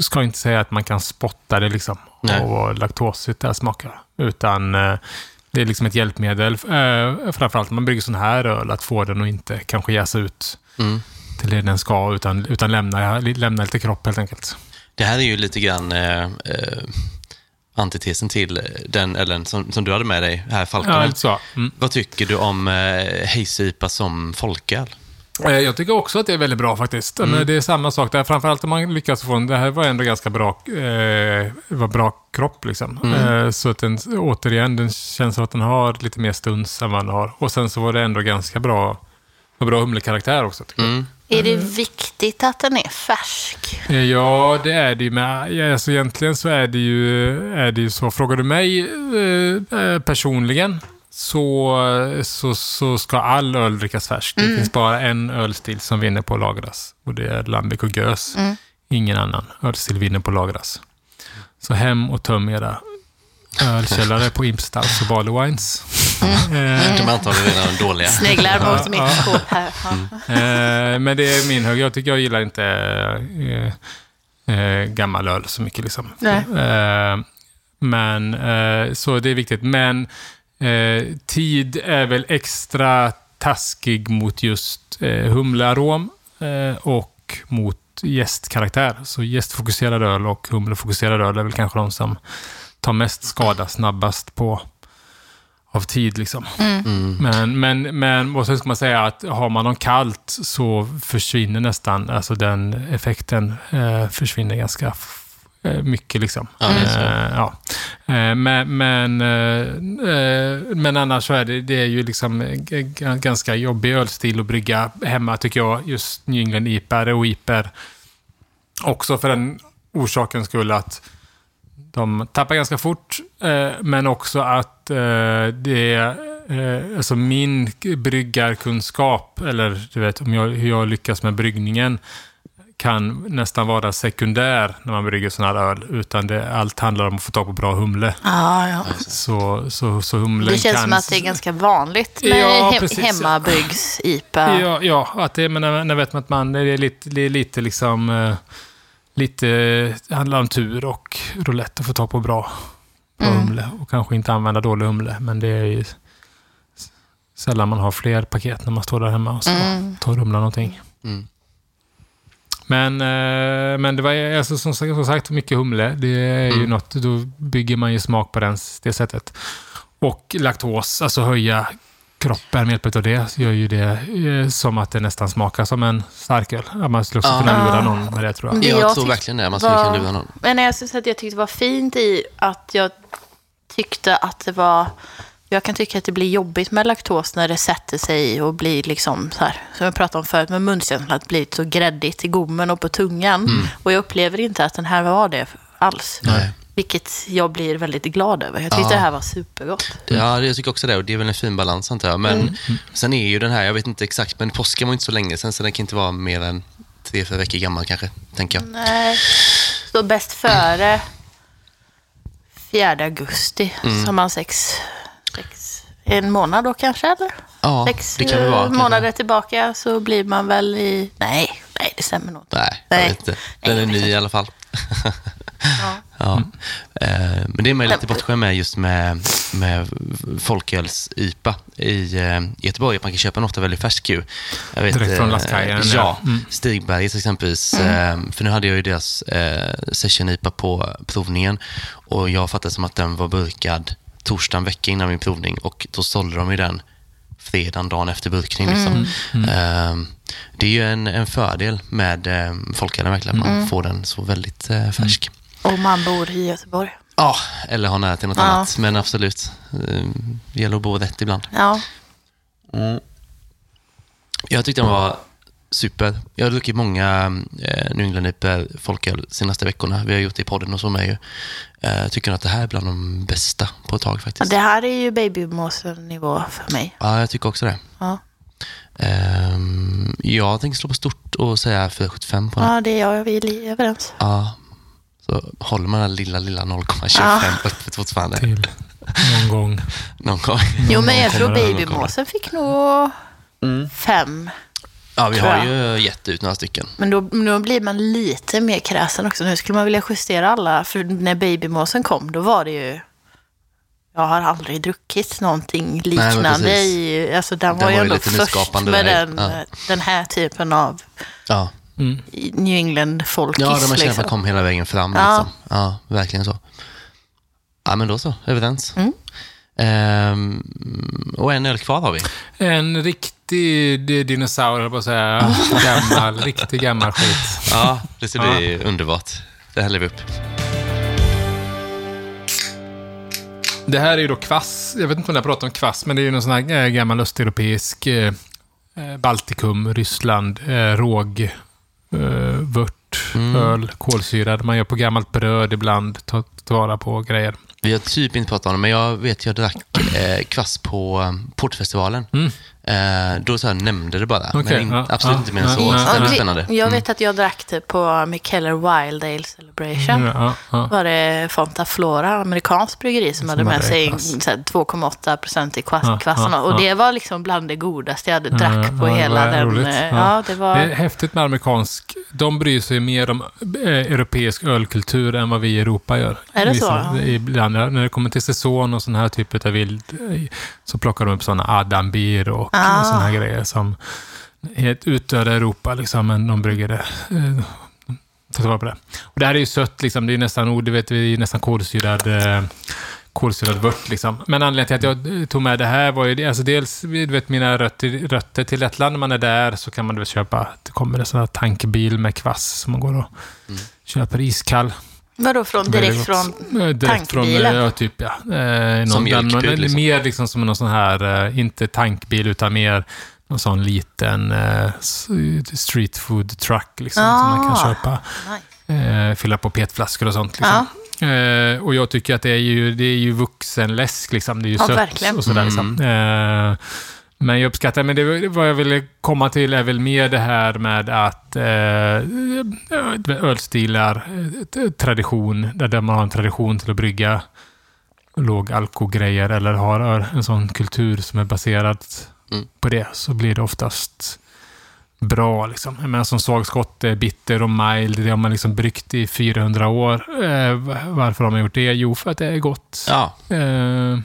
ska inte säga att man kan spotta det liksom, Nej. och vad laktosigt det smakar. Utan eh, det är liksom ett hjälpmedel, eh, framförallt när man brygger sån här öl, att få den att inte kanske jäsa ut Mm. Till det den ska, utan, utan lämna, lämna lite kropp helt enkelt. Det här är ju lite grann eh, eh, antitesen till den ölen som, som du hade med dig här, Ja, lite så. Mm. Vad tycker du om eh, Hazy IPA som folköl? Eh, Jag tycker också att det är väldigt bra faktiskt. Men det är samma sak där. Framförallt om man lyckas få en... Det här var ändå ganska bra, eh, var bra kropp liksom. Eh, så att den, återigen, den känns som att den har lite mer stuns än vad den har. Och sen så var det ändå ganska bra, var bra humlekaraktär också. Tycker. Mm. Är det viktigt att den är färsk? Ja, det är det ju. Ja, Alltså egentligen så är det ju, är det ju så. Frågar du mig eh, eh, personligen så, så, så ska all öl drickas färsk. Det finns bara en ölstil som vinner på att lagras. Och det är Lambic och Gös. Ingen annan ölstil vinner på att lagras. Så hem och töm era ölkällare på Impstals och Barley Wines. Eh, De antagligen redan dåliga. Sneglar mot mitt skåp här. Ja. Eh, men det är min hög. Jag tycker jag gillar inte eh, eh, gammal öl så mycket. Liksom. Nej. Eh, men, så det är viktigt. Men tid är väl extra taskig mot just humlearom och mot gästkaraktär. Så gästfokuserad öl och humlefokuserad öl är väl kanske de som tar mest skada snabbast på av tid. Liksom. Men, men, men och sen ska man säga att har man någon kallt så försvinner nästan, alltså den effekten eh, försvinner ganska eh, mycket. Liksom. Så. Eh, ja. Eh, men, men, eh, eh, men annars så är det, det är ju liksom ganska jobbig ölstil att brygga hemma tycker jag. Just New England IPA och IPA. Också för den orsaken skulle att de tappar ganska fort, eh, men också att eh, det eh, alltså min bryggarkunskap, eller du vet, om jag, hur jag lyckas med bryggningen, kan nästan vara sekundär när man brygger sån här öl. Utan det, allt handlar om att få tag på bra humle. Ja, ja. Så, så, så humlen Det känns kan... som att det är ganska vanligt med Ja, he- hemmabryggs-IPA. Ja, ja att det, men när, när vet man att man, det är lite, det är lite liksom... eh, Lite, det handlar om tur och roulette att få tag på bra, bra Mm. humle. Och kanske inte använda dålig humle. Men det är ju sällan man har fler paket när man står där hemma och ska Mm. ta och rumla någonting. Mm. Men, eh, men det var alltså, som, sagt- som sagt mycket humle. Det är ju Mm. något, då bygger man ju smak på den, det sättet. Och laktos, alltså höja kroppen med hjälp av det, gör ju det eh, som att det nästan smakar som en starköl. Att man skulle också kunna lura någon med det tror jag. Mm. Det Jag, jag tror verkligen det. Man skulle var- kunna lura någon. Men jag syns att jag tyckte det var fint i att jag tyckte att det var... Jag kan tycka att det blir jobbigt med laktos när det sätter sig och blir liksom så här, som jag pratade om förut med munkänslan, att det blir så gräddigt i gommen och på tungan. Och jag upplever inte att den här var det alls. Nej. Vilket jag blir väldigt glad över. Jag tyckte Ja. det här var supergott. Ja, jag tycker också det. Och det är väl en fin balans antar jag. Men sen är ju den här, jag vet inte exakt, men påsken var inte så länge sen, så den kan inte vara mer än tre, fyra veckor gammal kanske, tänker jag. Nej. Så bäst före 4 augusti, som har sex, sex, en månad då kanske, eller? Ja, sex det kan det vara. kanske. månader tillbaka så blir man väl i... Nej, nej det stämmer nog inte. Nej, jag Nej. vet inte. Nej, Den jag är ny i alla fall. Ja. Ja. Eh, Men det är man lite bortskämd med just med, med folköls-IPA i eh, Göteborg. Att man kan köpa en ofta väldigt färsk ju. Jag vet, Direkt från eh, lastkajen, Ja, ja. Mm. Stigbergets exempelvis. eh, För nu hade jag ju deras eh, session-IPA på provningen och jag fattade som att den var burkad torsdagen vecka innan min provning och då sålde de ju den fredagen, dagen efter burkning. Liksom. Eh, Det är ju en, en fördel med eh, folkölen verkligen, att man får den så väldigt eh, färsk. Och man bor i Göteborg. Ja, eller ha nära till något Ja. annat. Men absolut, eh, det gäller att bo rätt ibland. Ja. Jag tyckte den var super. Jag har druckit många eh, New England IPA folköl senaste veckorna. Vi har gjort det i podden och så med ju. Eh, Jag tycker att det här är bland de bästa på ett tag faktiskt. Det här är ju babymåsen-nivå för mig. Ja, jag tycker också det. Ja. Ehm, jag tänker slå på stort och säga 4,75 på den. ja, det är jag och vi är överens. Ja. Så håller man den lilla, lilla 0,25 Ja. öppet fortfarande Till någon gång. någon gång. Jo, men jag tror babymåsen fick nog fem. Ja, vi har ju gett ut några stycken. Men då, då blir man lite mer kräsen också. Nu skulle man vilja justera alla. För när babymåsen kom, då var det ju... Jag har aldrig druckit någonting liknande. precis. i, alltså den, Den var ju ändå lite först med där. den, Ja. den här typen av Ja, Mm. New England-folkis. ja de har känt liksom. kom hela vägen fram. Ja. Liksom. Ja, verkligen så. Ja, men då så. Överens. Mm. Ehm, och en öl kvar har vi. En riktig di- dinosaur, höll jag på att säga. Gammal, riktig gammal skit. Ja, det ska bli underbart. Det häller vi upp. Det här är ju då kvass. Jag vet inte om jag pratar om kvass, men det är ju någon sån här eh, gammal östeuropeisk eh, Baltikum, Ryssland, eh, råg, vört, Mm. öl, kolsyrad. Man gör på gammalt bröd ibland, tar vara på grejer. Vi har typ inte pratat om det, men jag vet jag drack kvass på Portfestivalen. Mm. Eh, då så här, nämnde det bara, Okej, men in, ja, absolut ja, inte mer än så. ja, Så det spännande. Jag Mm. vet att jag drack det på Mikeller Wild Ale Celebration. Ja. var det Fonta Flora, amerikanskt bryggeri, som, hade med sig kvass. så här 2,8 procent i kvassen. och det var liksom bland det godaste jag hade drack Ja, på hela den. eh, Ja. Det var... Det är häftigt med amerikansk. De bryr sig mer om eh, europeisk ölkultur än vad vi i Europa gör. Är det så? Vissa- Ja. Ibland, när det kommer till säsong och sån här typ av vild, så plockar de upp såna Adambir och Ah. såna här grejer som är ett utdöda Europa, liksom, men de brygger det. Eh, tar tillvara på det. Och det här är ju sött, liksom, det är nästan, oh, du vet, vi är nästan kolsyrad eh, kolsyrad vört. Liksom. Men anledningen till att jag eh, tog med det här var ju alltså dels du vet, mina rötter, rötter till Lettland. När man är där så kan man väl köpa, det kommer en sån här tankbil med kvass som man går och köper iskall. Vadå, från, direkt från... Direkt från, tankbilen? eh, ja, typ ja. Eh, någon, mjölkbud, någon, liksom. Mer liksom som någon sån här, eh, inte tankbil utan mer någon sån liten eh, street food truck liksom, som man kan Ah. köpa. Nej. Eh, fylla på petflaskor och sånt. Liksom. Eh, och jag tycker att det är ju, det är ju vuxenläsk, liksom. det är ju Ja, sött verkligen. och sådär. Liksom. Eh, Men jag uppskattar, men det vad jag ville komma till är väl mer det här med att eh, ölstilar, eh, tradition, där där man har en tradition till att brygga låg alkogrejer eller har en sån kultur som är baserad Mm. på det, så blir det oftast bra. Liksom. Jag menar, som svagskott är bitter och mild, det har man liksom bryggt i 400 år. Eh, varför har man gjort det? Jo, för att det är gott. Ja, Eh,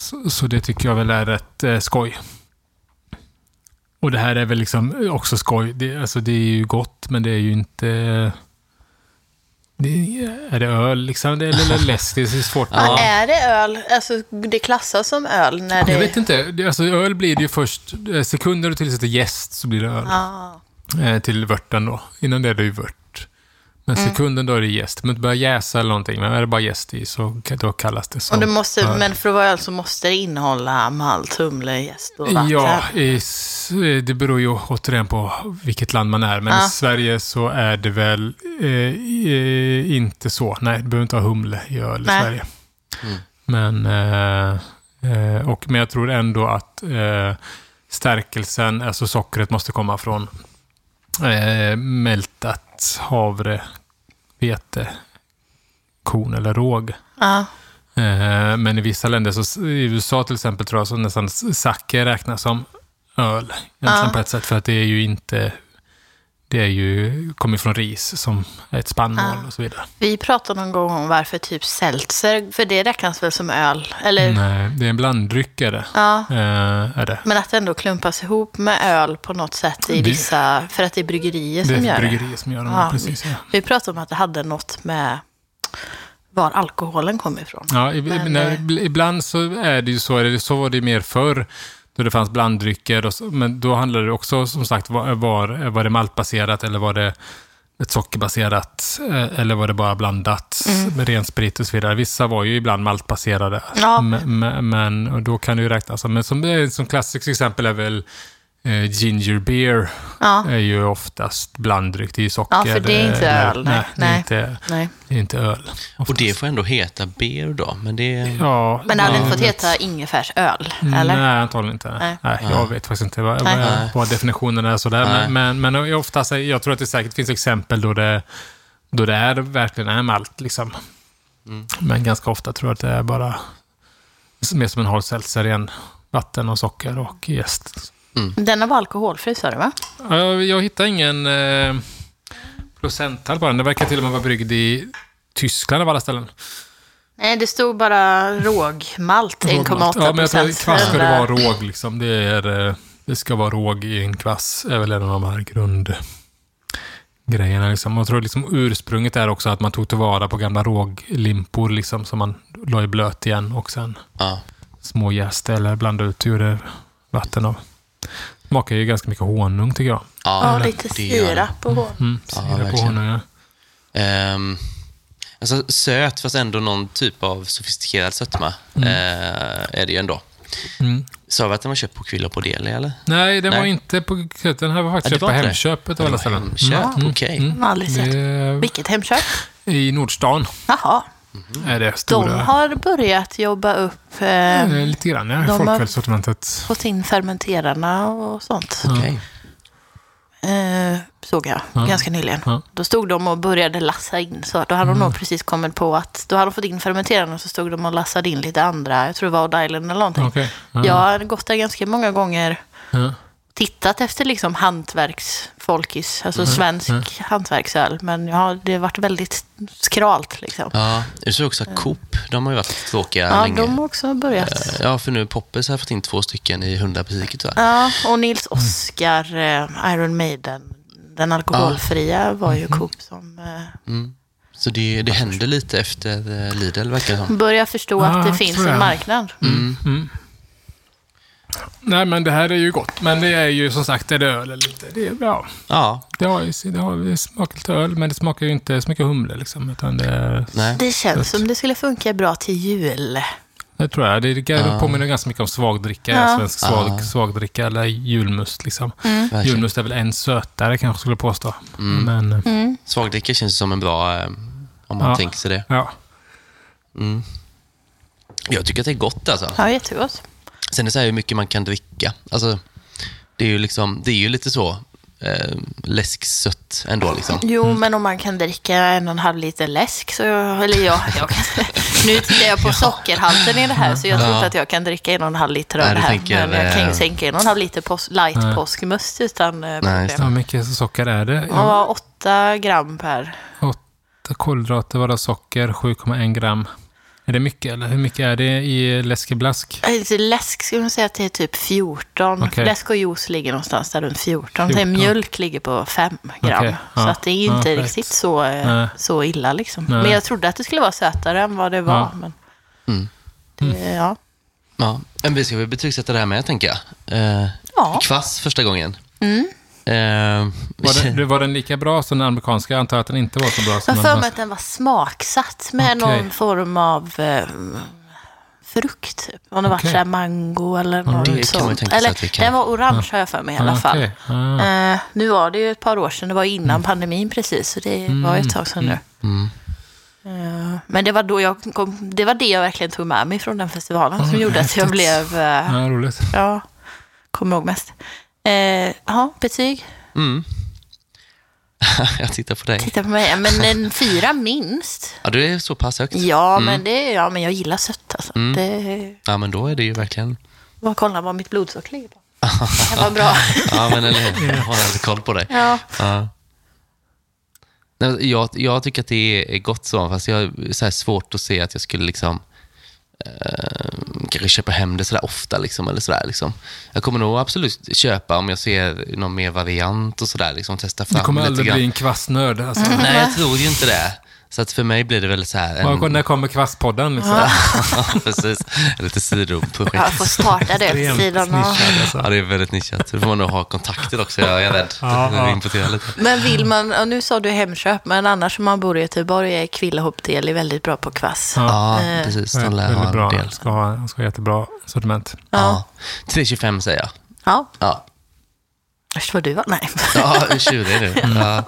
så, så det tycker jag väl är rätt eh, skoj. Och det här är väl liksom också skoj. Det, alltså det är ju gott, men det är ju inte... Det, är det öl liksom? Det är lite läsk. Det är svårt. Men är det öl? Alltså, det klassas som öl när det... Jag vet inte. Det, alltså, öl blir det ju först... eh, Sekunder du tillsätter jäst så blir det öl. Ah. Eh, till vörten då. Innan det är det ju vört. Men Mm. sekunden då är det jäst. Men det börjar jäsa eller någonting. Men är det bara jäst i så då kallas det som Och det måste, men för att vara öl så måste det innehålla malt, humle, jäst och vatten. Ja, i, det beror ju återigen på vilket land man är. Men Ja. i Sverige så är det väl eh, eh, inte så. Nej, du behöver inte ha humle i öl i Nej. Sverige. Mm. Men, eh, eh, och, men jag tror ändå att eh, stärkelsen, alltså sockret, måste komma från eh, mältat havre, vete, korn eller råg. Ja. Eh, Men i vissa länder, så, i USA till exempel, tror jag så nästan sake räknas som öl. Egentligen Ja. på ett sätt, för att det är ju inte... Det är ju, kommer från ris som är ett spannmål Ja. och så vidare. Vi pratade någon gång om varför typ seltzer, för det räknas väl som öl? Eller? Nej, det är en blanddryck är det. Ja. Eh, är det. Men att det ändå klumpas ihop med öl på något sätt i Det- vissa, för att det är bryggerier Det som gör det. bryggerier som gör det. Ja, precis, ja. Vi pratade om att det hade något med var alkoholen kom ifrån. Ja, Men, när, eh, ibland så är det ju så, det, så var det mer förr, då det fanns blanddrycker, och så, men då handlade det också som sagt, var, var, var det maltbaserat eller var det ett sockerbaserat, eh, eller var det bara blandat med ren sprit och så vidare. Vissa var ju ibland maltbaserade, Ja. men, men, då kan det ju räknas men som, eh, som klassiskt exempel är väl eh, ginger beer, Ja, är ju oftast blanddryck, det är ju socker. Ja, för det är inte öl, nej. Nej, det är Nej. inte, nej. det är inte öl. och det får ändå heta beer då, men det... Ja, Men det hade ja, inte fått heta ingefärsöl, eller? Nej, antagligen inte. Nej. Nej. jag vet faktiskt inte vad, Nej. vad, vad definitionen är sådär. Nej. Men, men, men oftast, jag tror att det säkert finns exempel då det, då det är, verkligen är malt. Liksom. Mm. Men ganska ofta tror jag att det är bara mer som en hård seltzer igen. Vatten och socker och jäst. Denna var alkoholfri, sa du va? Ja, Jag, jag hittar ingen eh, procenttal på den. Det verkar till och med vara bryggd i Tyskland av alla ställen. Nej, det stod bara rågmalt, 1,8 Ja, men jag tror procent. kvass ska det vara råg. Liksom. Det, är, eh, det ska vara råg i en kvass. är väl en av de här grundgrejerna. Liksom. Jag tror liksom ursprunget är också att man tog tillvara på gamla råglimpor liksom, som man la i blöt igen och sen Ja. små jäste eller blandade ut och gjorde vatten av. Smakar ju ganska mycket honung tycker jag. Ja, det lite sirap och. Mm, Ja, sirap på verkligen. honung, ja. Ehm, alltså söt, fast ändå någon typ av sofistikerad sötma eh, är det ju ändå. Mm. Sa vi att den var köpt på Kvilla på Deli, eller? Nej, den Nej. var inte på Den här var faktiskt Ja, köpt på. Hemköpet av alla ställen. Hemköp, Mm. okej. Mm. Sett. Det, Vilket Hemköp? I Nordstan Jaha. Är det De stora. har börjat jobba upp, eh, Eh, Lite grann, ja. de har- Folkölssortimentet. fått in fermenterarna och sånt. Okej. Eh, såg jag Ja. ganska nyligen. Ja. Då stod de och började lassa in. Så då hade de nog precis kommit på att då hade de fått in fermenterarna och så stod de och lassade in lite andra. Jag tror det var Odd Island eller någonting. Okej. Ja. Jag har gått där ganska många gånger Ja. Tittat efter liksom hantverksfolkis, alltså Mm, svensk hantverksöl. Men ja, det har varit väldigt skralt liksom. Ja, jag såg också att Coop, de har ju varit tråkiga Ja, länge. de har också börjat. Eh, Ja, för nu Poppers har fått in två stycken i 100 butiker tyvärr. Ja, och Nils Oskar, eh, Iron Maiden, den alkoholfria var ju Coop som eh, Mm. Så det, det händer lite efter eh, Lidl, verkar det som. börjar förstå Ja, att det finns en marknad. Mm. Mm. Nej, men det här är ju gott. Men det är ju som sagt, är det öl eller lite? Det är, ja, Ja, det har ju det har, det smakar lite öl, men det smakar ju inte så mycket humle liksom. Utan det, är- nej. Det känns som det skulle funka bra till jul. det tror jag. Det, det Ja. påminner ganska mycket om svagdricka, Ja. svensk svag, Ja. svagdricka eller julmust. Liksom. Verkligen. Julmust är väl en sötare kanske skulle jag påstå. Mm. Men, eh, Mm. Svagdricka känns som en bra, eh, om man Ja. tänker sig det. ja. Mm. Jag tycker att det är gott alltså. Ja, jättegott. Sen är det så här hur mycket man kan dricka. Alltså, det är ju, liksom, det är ju lite så eh, läsksött ändå. Liksom. Jo, men om man kan dricka en och en halv liter läsk så, eller jag, jag kan, nu tittar jag på sockerhalten i det här så jag tror Ja. inte att jag kan dricka en och en halv liter av Nej, det här. tänker, men jag kan ju eh, sänka en och en halv liter pos, light Nej. påskmust utan eh, Nej, problem. Hur mycket socker är det? Ja, åtta gram per. Åtta kolhydrater, varav socker 7,1 gram. Är det mycket eller hur mycket är det i läskeblask? Alltså, läsk skulle man säga att det är typ 14. Okej. Läsk och juice ligger någonstans där runt 14. 14. Sen mjölk ligger på 5 gram. Okej, Så ja, att det är ju ja, inte rätt. riktigt så, eh, Nej. så illa liksom. Nej. Men jag trodde att det skulle vara sötare än vad det var. Ja. Men Mm. det, ja. Ja. Men vi ska väl betygsätta det här med, tänker jag. Eh, Ja. Kvass första gången. Mm. Eh, Var den, var den lika bra som den amerikanska? Jag antar att den inte var så bra Jag som har den för mig att den var smaksatt med Okej. någon form av eh, frukt. Typ. Om det var så här mango eller något ju sånt. eller. Den var orange har jag för mig i alla Ah, fall. okej. Ah. Eh, nu var det ju ett par år sedan, det var innan pandemin precis, så det var ju ett tag sedan nu. mm. Eh, men det var, då jag kom, det var det jag verkligen tog med mig från den festivalen som Ah, gjorde att jag blev, eh, Ja, roligt. ja, kommer ihåg mest. Eh, Ja, betyg. Mm. jag tittar på dig. Titta på mig. Men en fyra minst. Ja, du är så pass högt. Ja, men, det, ja men jag gillar sött alltså. Mm. Det, Ja, men då är det ju verkligen... bara kolla vad mitt blodsocker ligger på. Det var bra. Ja, men eller hur? Jag har lite koll på dig. Ja. Ja. Jag, jag tycker att det är gott så, fast jag har så svårt att se att jag skulle liksom eh, kanske köpa hem det sådär ofta. Liksom, eller sådär, liksom. Jag kommer nog absolut köpa om jag ser någon mer variant och sådär. Liksom, testa fram Du kommer aldrig bli en kvassnörd. Alltså. Nej, jag tror ju inte det. Så att för mig blir det väl så här... En, När kommer kvasspodden? Liksom? precis, lite sidoprojekt. Jag får starta det på sidan av. nischad, alltså. Ja, det är väldigt nischat. Då får man nog ha kontakter också, jag är rädd. Ja, ja. Lite. Men vill man, och nu sa du Hemköp, men annars om man bor i Göteborg är Kvillehop Deli väldigt bra på kvass. Ja. Ja, Eh, precis. Ja, De lär ha väldigt en bra. del. Ska ha, ska ha jättebra sortiment. Ja. 3,25 säger jag. Ja, Ja, först vad du var. Nej. ja tjurig är du. Ja.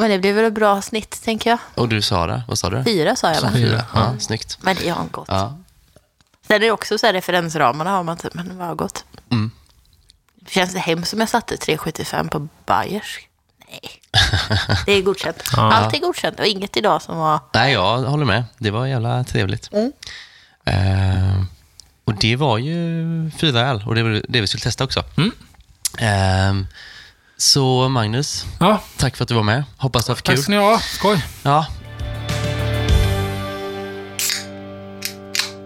Men det blev väl ett bra snitt, tänker jag. Och du Sara, vad sa du? Fyra sa jag va? Fyra. Ja, snyggt. Men det har gott. Ja. Sen är det också så här referensramarna har man typ, men det var gott. Mm. Känns det hemskt som jag satte 3,75 på Bayers? Nej. Det är godkänt. Ja. Allt är godkänt och inget idag som var... Nej, jag håller med. Det var jävla trevligt. Mm. Eh, och det var ju fyra öl och det var det vi skulle testa också. Mm. Eh, så Magnus, Ja, tack för att du var med. Hoppas du har haft tack kul. ska ni ha. Skoj. Ja.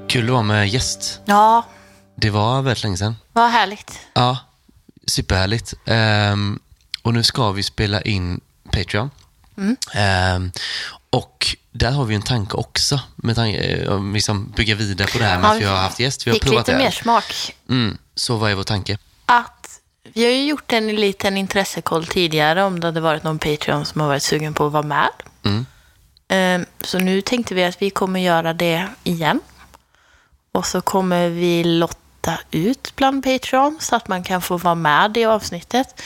Kul att vara med gäst. Ja, Det var väldigt länge sedan. vad härligt. Ja, superhärligt. Ehm, och nu ska vi spela in Patreon. Ehm, och där har vi en tanke också, med tanke, eh, om liksom bygga vidare på det här med Ja, att vi har haft gäst. Vi har Fick provat lite det. mer smak. Mm, så vad är vår tanke? Att vi har ju gjort en liten intressekoll tidigare om det hade varit någon Patreon som har varit sugen på att vara med. Mm. Ehm, Så nu tänkte vi att vi kommer göra det igen. Och så kommer vi lotta ut bland Patreon så att man kan få vara med i avsnittet.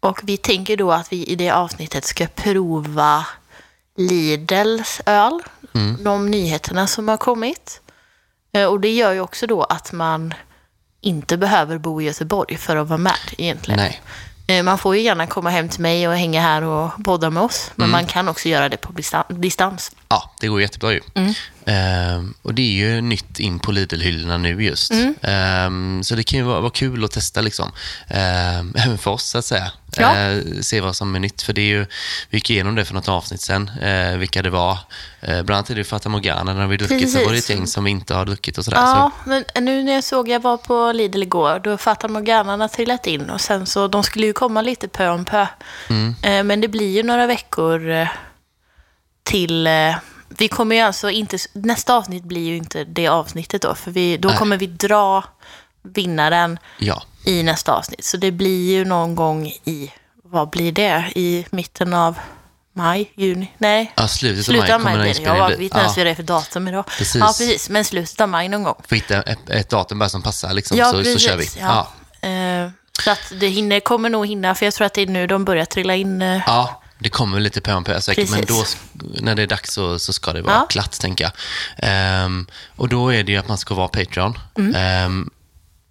Och vi tänker då att vi i det avsnittet ska prova Lidls öl. De nyheterna som har kommit. Eh, Och det gör ju också då att man inte behöver bo i Göteborg för att vara med egentligen. Nej. Eh, Man får ju gärna komma hem till mig och hänga här och podda med oss. Men man kan också göra det på distan- distans. Ja, det går jättebra ju. Mm. Ehm, och det är ju nytt in på Lidl-hyllorna nu just. Mm. Ehm, så det kan ju vara, vara kul att testa liksom. Ehm, även för oss så att säga. Ja. Ehm, se vad som är nytt. För det är ju, vi gick igenom det för något avsnitt sen, eh, vilka det var. Eh, bland annat är det Fata Morgana, när vi druckit, så var det ett Precis. gäng som vi inte har druckit och sådär. Ja, Så, men nu när jag såg, jag var på Lidl igår, då Fata Morgana trillat in och sen så, de skulle ju komma lite pö om pö. Mm. Eh, Men det blir ju några veckor eh, till, eh, vi kommer ju alltså inte, nästa avsnitt blir ju inte det avsnittet då, för vi, då Nej. kommer vi dra vinnaren ja. i nästa avsnitt. Så det blir ju någon gång i, vad blir det, i mitten av maj, juni? Nej, ja, slutet, slutet av maj den blir det. Jag vet inte ens Ja, vad det är för datum idag. Precis. Ja, precis. Men slutet av maj någon gång. Får hitta ett, ett datum bara som passar liksom, så, så kör vi. Ja. Eh, så att det hinner, kommer nog hinna, för jag tror att det är nu de börjar trilla in. eh, Ja, det kommer lite pö om pö säkert, men då, Precis. när det är dags så, så ska det vara Ja. klart, tänker jag. Ehm, och då är det ju att man ska vara Patreon. Mm. Ehm,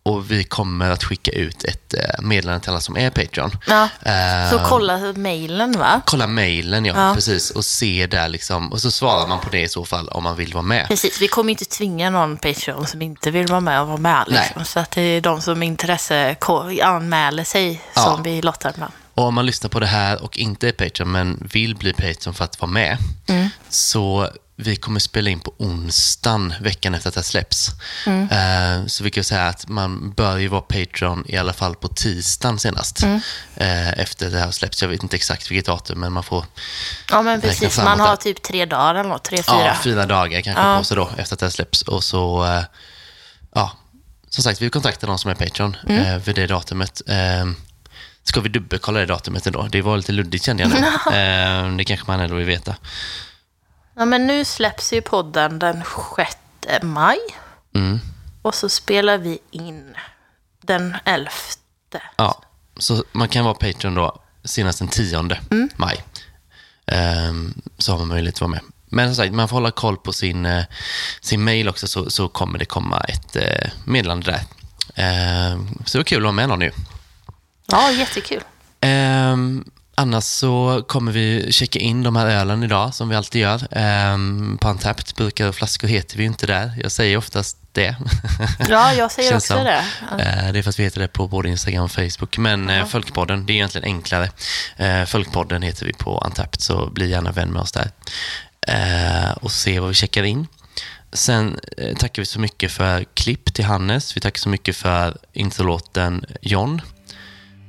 och vi kommer att skicka ut ett eh, meddelande till alla som är Patreon. Ja. Ehm, Så kolla mejlen va? Kolla mejlen, ja, Ja. precis. Och se där liksom. Och så svarar man på det i så fall om man vill vara med. Precis, vi kommer inte tvinga någon Patreon som inte vill vara med och vara med. Liksom. Så att det är de som intresse ko- anmäler sig Ja. som vi lottar med. Och om man lyssnar på det här och inte är Patreon men vill bli Patreon för att vara med. Mm. Så vi kommer spela in på onsdagen veckan efter att det här släpps. Mm. Eh, så vi kan säga att man bör ju vara Patreon i alla fall på tisdagen senast. Mm. Eh, efter det här släpps. Jag vet inte exakt vilket datum men man får Ja, men precis. Man har typ tre dagar eller något, tre, ja, fyra. fyra dagar kanske Ja. på sig då efter att det här släpps. Och så, eh, ja, som sagt, vi kontaktar de som är Patreon Mm. vid det datumet. Ska vi dubbelkolla det datumet ändå? Det var lite luddigt kände jag nu. eh, det kanske man ändå vill veta. Ja, men nu släpps ju podden den 6 maj. Mm. Och så spelar vi in den 11. Ja, så man kan vara Patreon då senast den 10 Mm. maj. Ehm, så har man möjlighet att vara med. Men som sagt, man får hålla koll på sin, eh, sin mail också så, så kommer det komma ett eh, meddelande där. Ehm, så det var kul att vara med någon nu. Ja, jättekul. Ehm, annars så kommer vi checka in de här ölen idag, som vi alltid gör. Ehm, på Antapt, burkar och flaskor heter vi inte där. Jag säger oftast det. Ja, jag säger också som. det. Ja. Eh, Det är för att vi heter det på både Instagram och Facebook. Men ja. Folkpodden, det är egentligen enklare. Eh, Folkpodden heter vi på Antapt, så bli gärna vän med oss där. Och se vad vi checkar in. Sen eh, tackar vi så mycket för klipp till Hannes. Vi tackar så mycket för introlåten John.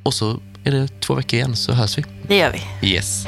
Och så är det två veckor igen så hörs vi. Det gör vi. Yes.